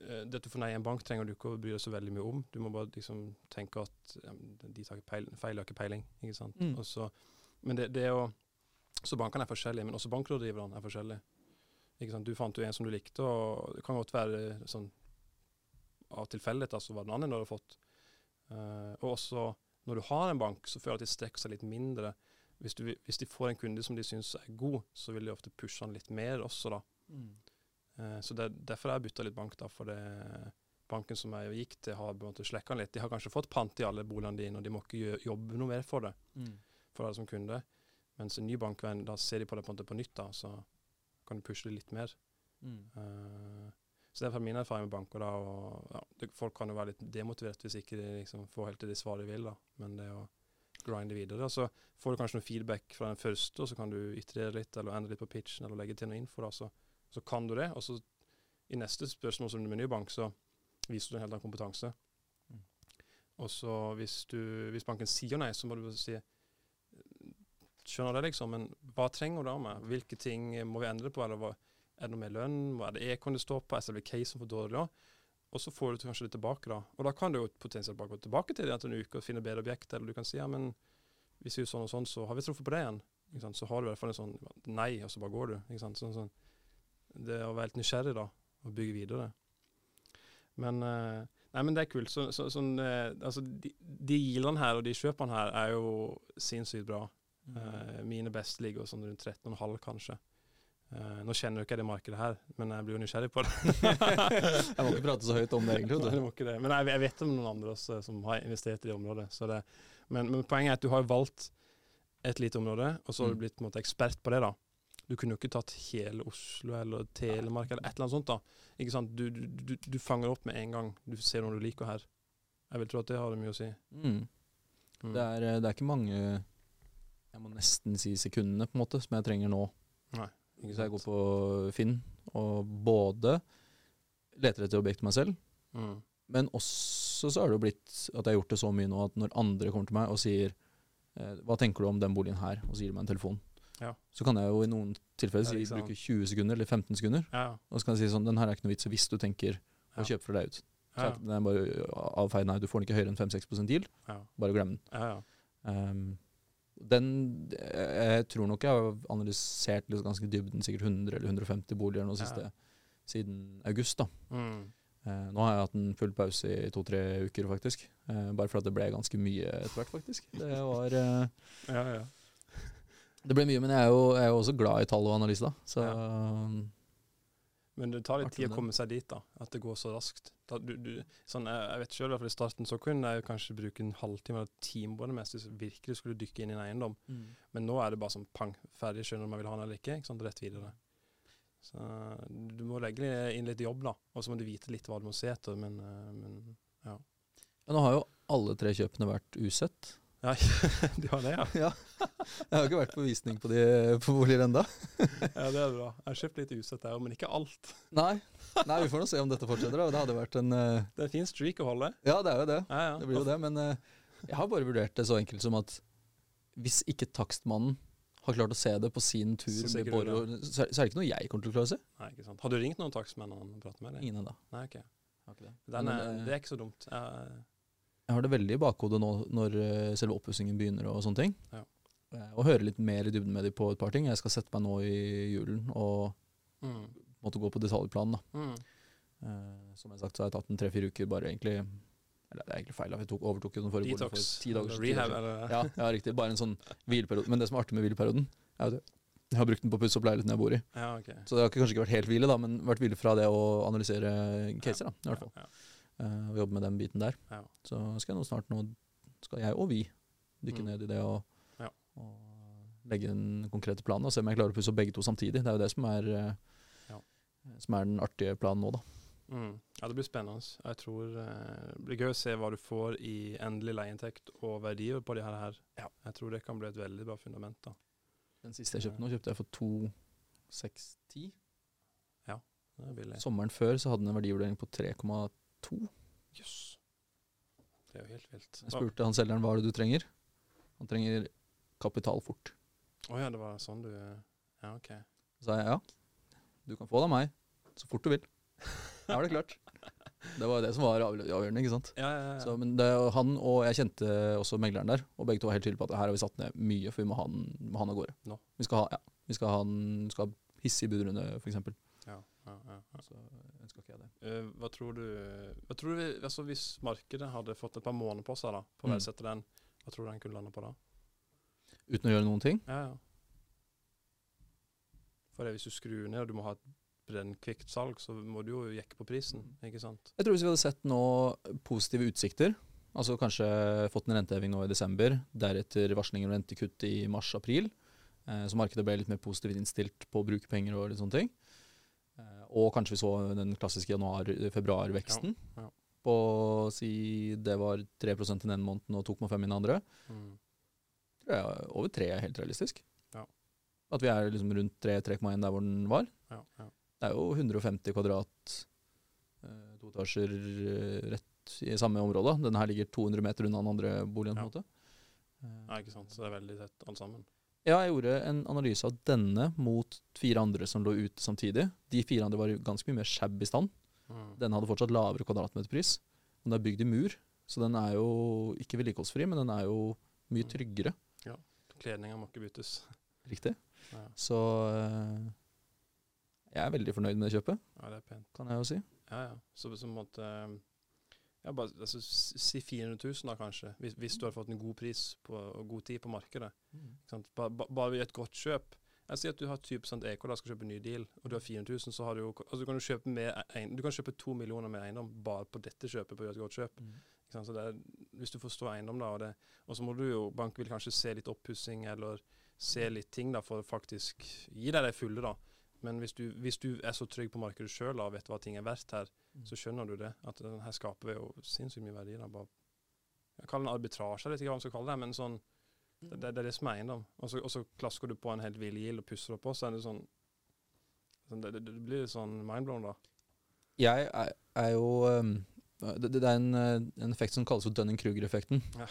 eh, det du får nei i en bank trenger du ikke å bry deg så veldig mye om. Du må bare liksom tenke at ja, de tar ikke peil, feil, har ikke peiling. ikke sant? Mm. Og så, men det, det jo, Så bankene er forskjellige, men også bankrådgiverne er forskjellige. Ikke sant? Du fant jo en som du likte, og det kan godt være sånn av tilfeldighet altså, hva den andre du har fått. Eh, og også når du har en bank, så føler jeg at de strekker seg litt mindre. Hvis, du, hvis de får en kunde som de syns er god, så vil de ofte pushe han litt mer også, da. Mm. Uh, så det, derfor har jeg bytta litt bank, da. For det, banken som jeg gikk til, har på en måte slekka litt. De har kanskje fått pant i alle boligene dine, og de må ikke jobbe noe mer for det, Mm. for deg som kunde. Mens en ny bankvenn, da ser de på det på, en måte på nytt, da, så kan du pushe det litt mer. Mm. Eh, så det er min erfaring med banker. da, og ja, det, Folk kan jo være litt demotivert hvis ikke de liksom får helt til det svaret de vil. da, Men det å grinde videre. og Så får du kanskje noe feedback fra den første, og så kan du ytre litt eller endre litt på pitchen eller legge til noe info. da, Så, så kan du det. Og så i neste spørsmål som du med ny bank, så viser du en helt annen kompetanse. Mm. Og så hvis, du, hvis banken sier nei, så må du bare si Skjønner det, liksom, men hva trenger du av meg? Hvilke ting må vi endre på? eller hva, er det noe med lønn? Hva er det ekon det står på? Er selve casen for dårlig? Og så får du kanskje det tilbake, da. Og da kan du jo potensielt bare gå tilbake til det etter en uke og finne bedre objekt, eller du kan si ja, men hvis vi gjør sånn og sånn, så har vi truffet på det igjen. Så har du i hvert fall en sånn nei, og så bare går du. Sånn, sånn. Det å være helt nysgjerrig, da, og bygge videre. Men uh, Nei, men det er kult. Så, så, sånn, eh, altså, de, de gildene her og de kjøpene her er jo sinnssykt bra. Mm. Eh, mine beste ligger sånn rundt 13,5 kanskje. Eh, nå kjenner jo ikke jeg det markedet her, men jeg blir jo nysgjerrig på det. Jeg må ikke prate så høyt om det, egentlig. Nei, det må ikke det. Men jeg, jeg vet om noen andre også som har investert i det området. Så det, men, men poenget er at du har valgt et lite område, og så har du Mm. blitt måte, ekspert på det. da. Du kunne jo ikke tatt hele Oslo eller Telemark eller et eller annet sånt. da. Ikke sant? Du, du, du, fanger opp med en gang. Du ser noe du liker her. Jeg vil tro at det har mye å si. Mm. Mm. Det, er, eh, det er ikke mange Jeg må nesten si sekundene på en måte som jeg trenger nå. Ikke Så jeg går på Finn og både leter etter objekt til meg selv, Mm. men også så har det jo blitt at jeg har gjort det så mye nå at når andre kommer til meg og sier eh, Hva tenker du om den boligen her? og så gir de meg en telefon. Ja. Så kan jeg jo i noen tilfeller si, bruke 20 sekunder eller 15 sekunder. Ja, Og så kan jeg si sånn Den her er ikke noe vits hvis du tenker å kjøpe fra deg ut. Så ja, den er bare avfeid. Nei, du får den ikke høyere enn 5-6 deal. ja, Bare glem den. ja, ja. Um, den Jeg tror nok jeg har analysert liksom ganske dybden, sikkert 100 eller 150 boliger nå Ja. siste siden august. da. Mm. Eh, nå har jeg hatt en full pause i to-tre uker, faktisk. Eh, bare for at det ble ganske mye etter hvert, faktisk. Det var eh, ja, ja. Det ble mye, men jeg er jo, jeg er jo også glad i tall og analyse, da. Så ja. Men det tar litt tid å komme seg dit, da. At det går så raskt. Da, du, du, sånn, jeg, jeg vet selv, i hvert fall i starten så kunne jeg kanskje bruke en halvtime eller time på det hvis jeg virkelig skulle dykke inn i en eiendom. Men nå er det bare sånn pang, ferdig, skjønner om jeg vil ha den eller ikke. ikke sant, Rett videre. Så du må legge inn litt jobb, da. Og så må du vite litt hva du må se etter, men, men ja. Men nå har jo alle tre kjøpene vært usett. Ja, du har det, ja? Jeg har ikke vært på visning på, de, på boliger enda. Ja, det er bra. Jeg har kjøpt litt usett der, men ikke alt. Nei. Nei, vi får nå se om dette fortsetter. da. Det hadde vært en uh... Det er en fin streak å holde. Ja, det er jo det. Ja, ja. Det blir jo det, men uh, jeg har bare vurdert det så enkelt som at hvis ikke takstmannen har klart å se det på sin tur, Så med ser ikke så, er- det ikke noe jeg kommer til å klare å se. Nei, ikke sant. Har du ringt noen takstmenn og pratet med dem? Ingen ennå. Okay. Det. Eh, det er ikke så dumt. Jeg, Jeg har det veldig i bakhodet nå når eh, selve oppussingen begynner og sånne ting. Ja. Eh, Og høre litt mer i dybden med dem på et par ting. Jeg skal sette meg nå i julen og mm, måtte gå på detaljplanen. da. mm. Uh, som jeg sagt, så har jeg tatt en tre-fire uker bare egentlig Eller det er egentlig feil, tok, overtok jo den forrige Detox. for ti dager Rehab, siden. eller Ja, ja, riktig. Bare en sånn hvileperiode. Men det som er artig med hvileperioden, er at. Jeg har brukt den på å pusse opp leiligheten jeg bor i. Ja, okay. Så det har kanskje ikke vært helt hvile, da, men vært hvile fra det å analysere caser. da, i hvert fall. Ja, ja. eh, og jobbe med den biten der. Ja. Så skal jeg nå snart nå skal jeg og vi dykke Mm. ned i det og, Ja. og legge den konkrete planen og se om jeg klarer å pusse opp begge to samtidig. Det er jo det som er, eh, Ja. som er den artige planen nå, da. Mm. Ja, det blir spennende. Jeg tror eh, det blir gøy å se hva du får i endelig leieinntekt og verdier på de her. her. Ja. Jeg tror det kan bli et veldig bra fundament. da. Den siste jeg kjøpte nå, kjøpte jeg for 2,610. Det er billig. Sommeren før så hadde den en verdivurdering på 3,2. Jøss. Det er jo helt vilt. Jeg spurte han selgeren hva er det du trenger. Han trenger kapital fort. Å ja, det var sånn du Ja, OK. Så sa jeg ja, du kan få det av meg så fort du vil. Da er det klart. Det var det som var avgjør- avgjørende, ikke sant. Ja, ja, ja. Så, men det, han og jeg kjente også megleren der, og begge to var helt tydelige på at her har vi satt ned mye, for vi må ha han av gårde. No. Vi skal ha, ja, vi skal ha en, skal ha hissig budrunde, f.eks. Så ønsker ikke jeg det. Uh, hva tror du, hva tror du altså Hvis markedet hadde fått et par måneder på seg da, på å Mm. verdsette den, hva tror du den kunne lande på da? Uten å gjøre noen ting. Ja, ja. For det, hvis du skrur ned og du må ha et brennkvikt salg, så må du jo jekke på prisen, ikke sant? Jeg tror hvis vi hadde sett nå positive utsikter, altså kanskje fått en renteheving nå i desember, deretter varsling om rentekutt i mars-april, eh, så markedet ble litt mer positivt innstilt på å bruke penger og litt sånne ting. Og kanskje vi så den klassiske januar-februar-veksten. Ja, ja. På si det var 3 i den ene måneden og 2,5 i den andre. Mm. Tror jeg over 3 er helt realistisk. Ja. At vi er liksom rundt 3-3,1 der hvor den var. Ja, ja. Det er jo 150 kvadrat eh, to etasjer eh, rett i samme område. Denne her ligger 200 meter unna den andre boligen. på en måte. Ja, ikke sant? Så det er veldig tett alle sammen. Ja, jeg gjorde en analyse av denne mot fire andre som lå ute samtidig. De fire andre var i ganske mye mer shabby stand. Mm. Denne hadde fortsatt lavere kvadratmeterpris. Den er bygd i mur, så den er jo ikke vedlikeholdsfri, men den er jo mye tryggere. Ja. Kledninga må ikke byttes. Riktig. Ja, Så eh, jeg er veldig fornøyd med det kjøpet, ja, det er pent. kan jeg jo si. Ja, ja. Så på en måte ja, bare, altså, Si 400 000 da, kanskje, hvis, hvis du har fått en god pris på, og god tid på markedet. Ikke sant? Ba, ba, bare ved et godt kjøp. Jeg sier at du har 20 EK da skal kjøpe en ny deal, og du har 400 000, så har du jo altså, du kan jo kjøpe, med ein, du kan kjøpe to millioner med eiendom bare på dette kjøpet på å gjøre et godt kjøp. Sant? Så det er, hvis du forstår eiendom, da, og, det, og så må du jo Banken vil kanskje se litt oppussing eller se litt ting da, for å faktisk gi deg det fulle. da. Men hvis du, hvis du er så trygg på markedet sjøl og vet hva ting er verdt her, så skjønner du det. At den her skaper jo sinnssykt mye verdier. bare Jeg kaller det arbitrasje, jeg vet ikke hva man skal kalle det, men sånn, det, det, det er det som er eiendom. Og så, og så klasker du på en helt villgild og pusser opp på, så er det sånn, sånn det, det, blir sånn mindblown, da. Jeg er, er jo um, det, det er en, eh, en effekt som kalles for Dunning-Kruger-effekten. Ja.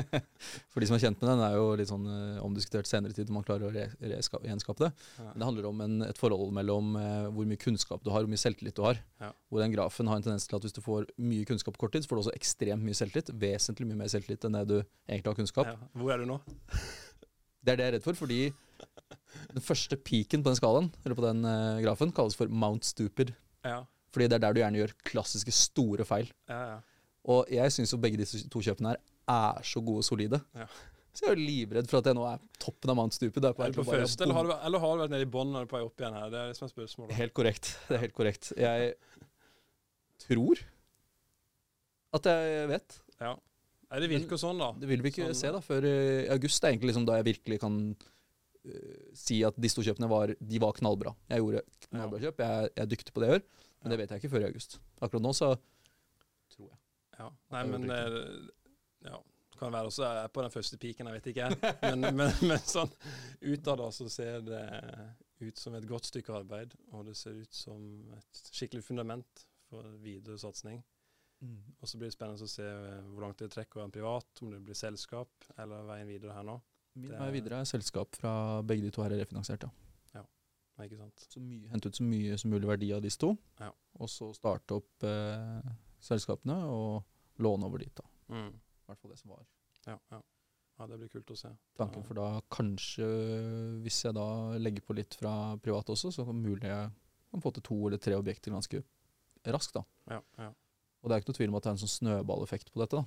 for de som er kjent med den, er jo litt sånn eh, omdiskutert senere tid om man klarer å re, re, gjenskape det. Ja. Men det handler om en, et forhold mellom eh, hvor mye kunnskap du har, hvor mye selvtillit du har. Ja. Hvor den grafen har en tendens til at hvis du får mye kunnskap på kort tid, så får du også ekstremt mye selvtillit. Vesentlig mye mer selvtillit enn det du egentlig har kunnskap. Ja. Hvor er du nå? Det er det jeg er redd for, fordi den første peaken på den skalaen, eller på den eh, grafen, kalles for Mount Stupid. Ja, Fordi det er der du gjerne gjør klassiske store feil. ja, ja. Og jeg syns jo begge disse to kjøpene her er så gode og solide. Ja. Så jeg er jo livredd for at jeg nå er toppen av mannstupet. Er Er du på første, eller har, du, eller har du vært nede i bånn og er på vei opp igjen her? Det er liksom et spørsmål. Helt korrekt. Det er helt korrekt. Jeg tror at jeg vet. Ja. Nei, det virker sånn, da. Det vil vi ikke Sånn, se da før i august. Det er egentlig liksom da jeg virkelig kan si at disse to kjøpene var, de var knallbra. Jeg gjorde knallbra kjøp. Jeg, er- jeg er dyktig på det jeg gjør, men det vet jeg ikke før i august. Akkurat nå så tror jeg. Ja. Nei, Jeg men gjorde eh, ja. Det kan være også jeg er på den første piken, jeg vet ikke. Men, men, men sånn utad så ser det ut som et godt stykke arbeid, og det ser ut som et skikkelig fundament for videre satsing. Og så blir det spennende å se eh, hvor langt det trekker være privat, om det blir selskap eller veien videre her nå. Min vei er- videre er selskap fra begge de to her er refinansiert, ja. ja. Nei, Ikke sant? Så mye, hente ut så mye som mulig verdi av disse to, Ja. og så starte opp eh, selskapene og låne over dit. da. Mm. I hvert fall det som var Ja, ja. ja, det blir kult å se. tanken. For da kanskje, hvis jeg da legger på litt fra privat også, så kan mulig jeg kan få til to eller tre objekter ganske raskt. da. Ja, ja. Og det er ikke noe tvil om at det er en sånn snøballeffekt på dette. da.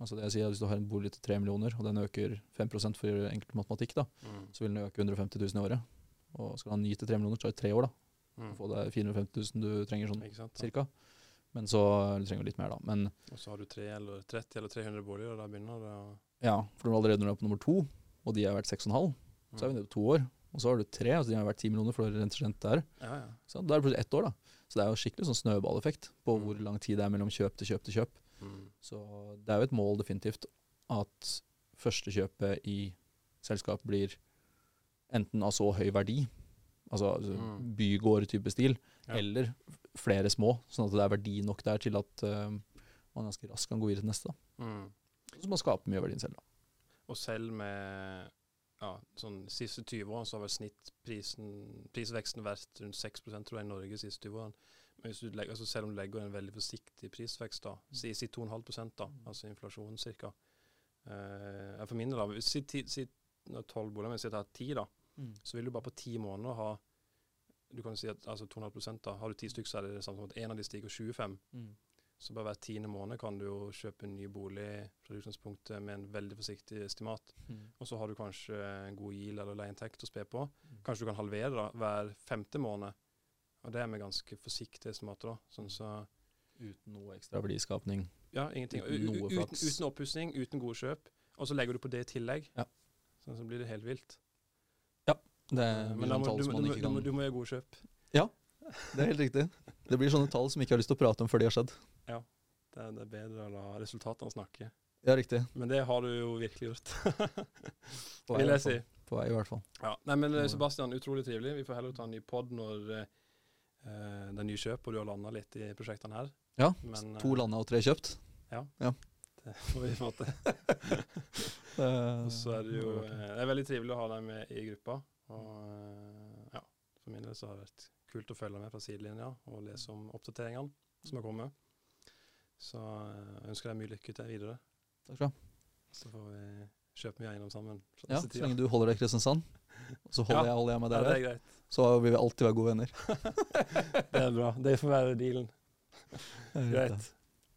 Altså det jeg sier, Hvis du har en bolig til 3 millioner, og den øker 5 for enkelt matematikk, da, Mm. så vil den øke 150 000 i året. Og skal du ha 9 til 3 millioner, så tar det tre år da, Mm. få deg 450 000 du trenger sånn sant? cirka. Men så du trenger du litt mer, da. Men Og så har du 3, eller 30 eller 300 boliger, og da begynner det å ja, for allerede når du er på nummer to, og de har vært 6,5, så er vi nede på to år. Og så har du tre, altså de har vært 10 millioner for rentersent der. Ja, ja. Så da er det plutselig ett år, da. Så det er jo skikkelig sånn snøballeffekt på Mm. hvor lang tid det er mellom kjøp til kjøp til kjøp. Mm. Så det er jo et mål definitivt at førstekjøpet i selskap blir enten av så høy verdi, altså altså Mm. bygård-type stil, Ja. eller flere små, sånn at det er verdi nok der til at uh, man ganske raskt kan gå videre til neste. Mm. Så man skaper mye av verdien selv. da. Og selv med ja, sånn siste 20 årene så har vel snittprisen prisveksten vært rundt 6% tror jeg i Norge siste 20 årene. Men legger, altså selv om du legger en veldig forsiktig prisvekst, da, si, si 2,5 da, altså inflasjonen ca. Uh, for min del, si, ti, si når 12 boliger, men si at jeg har 10, da, så vil du bare på 10 måneder ha du kan si at altså 2,5 da, Har du 10 stykker, så er det det samme som at en av de stiger 25. Så bare hver tiende måned kan du jo kjøpe en ny bolig fra utgangspunktet med en veldig forsiktig estimat. Og så har du kanskje en god GIL eller leieinntekt å spe på. Kanskje du kan halvere da, hver femte måned. Og det er med ganske forsiktige estimater. da. Sånn så, Uten noe ekstra verdiskapning. ja, ingenting. Uten noe uten, flaks. uten oppussing, uten gode kjøp. Og så legger du på det i tillegg. Ja. Sånn så blir det helt vilt. Ja. Det er Men da må, du, som du, du, du, må- gjøre gode kjøp. Ja, Det er helt riktig. Det blir sånne tall som ikke har lyst til å prate om før de har skjedd. Det er, det er bedre å la resultatene snakke. Ja, riktig. Men det har du jo virkelig gjort, vil jeg si. På vei, i hvert fall. Ja. Nei, men eh, Sebastian, utrolig trivelig. Vi får heller ta en ny pod når eh, det er ny kjøp og du har landa litt i prosjektene her. Ja, Men, To eh, landa og tre kjøpt. Ja, Det får vi få til. Og så er det jo eh, Det er veldig trivelig å ha deg med i gruppa. Og eh, ja, for min del så har det vært kult å følge med fra sidelinja og lese om oppdateringene som har kommet. Så eh, jeg ønsker deg mye lykke til videre. Takk skal du ha. Så får vi kjøpe mye eiendom sammen. fra Ja, så lenge du holder deg i Kristiansand, så holder, Ja. jeg, holder jeg meg Ja, der, det er greit. så vil vi alltid være gode venner. Det er bra. Det får være dealen. Det Greit.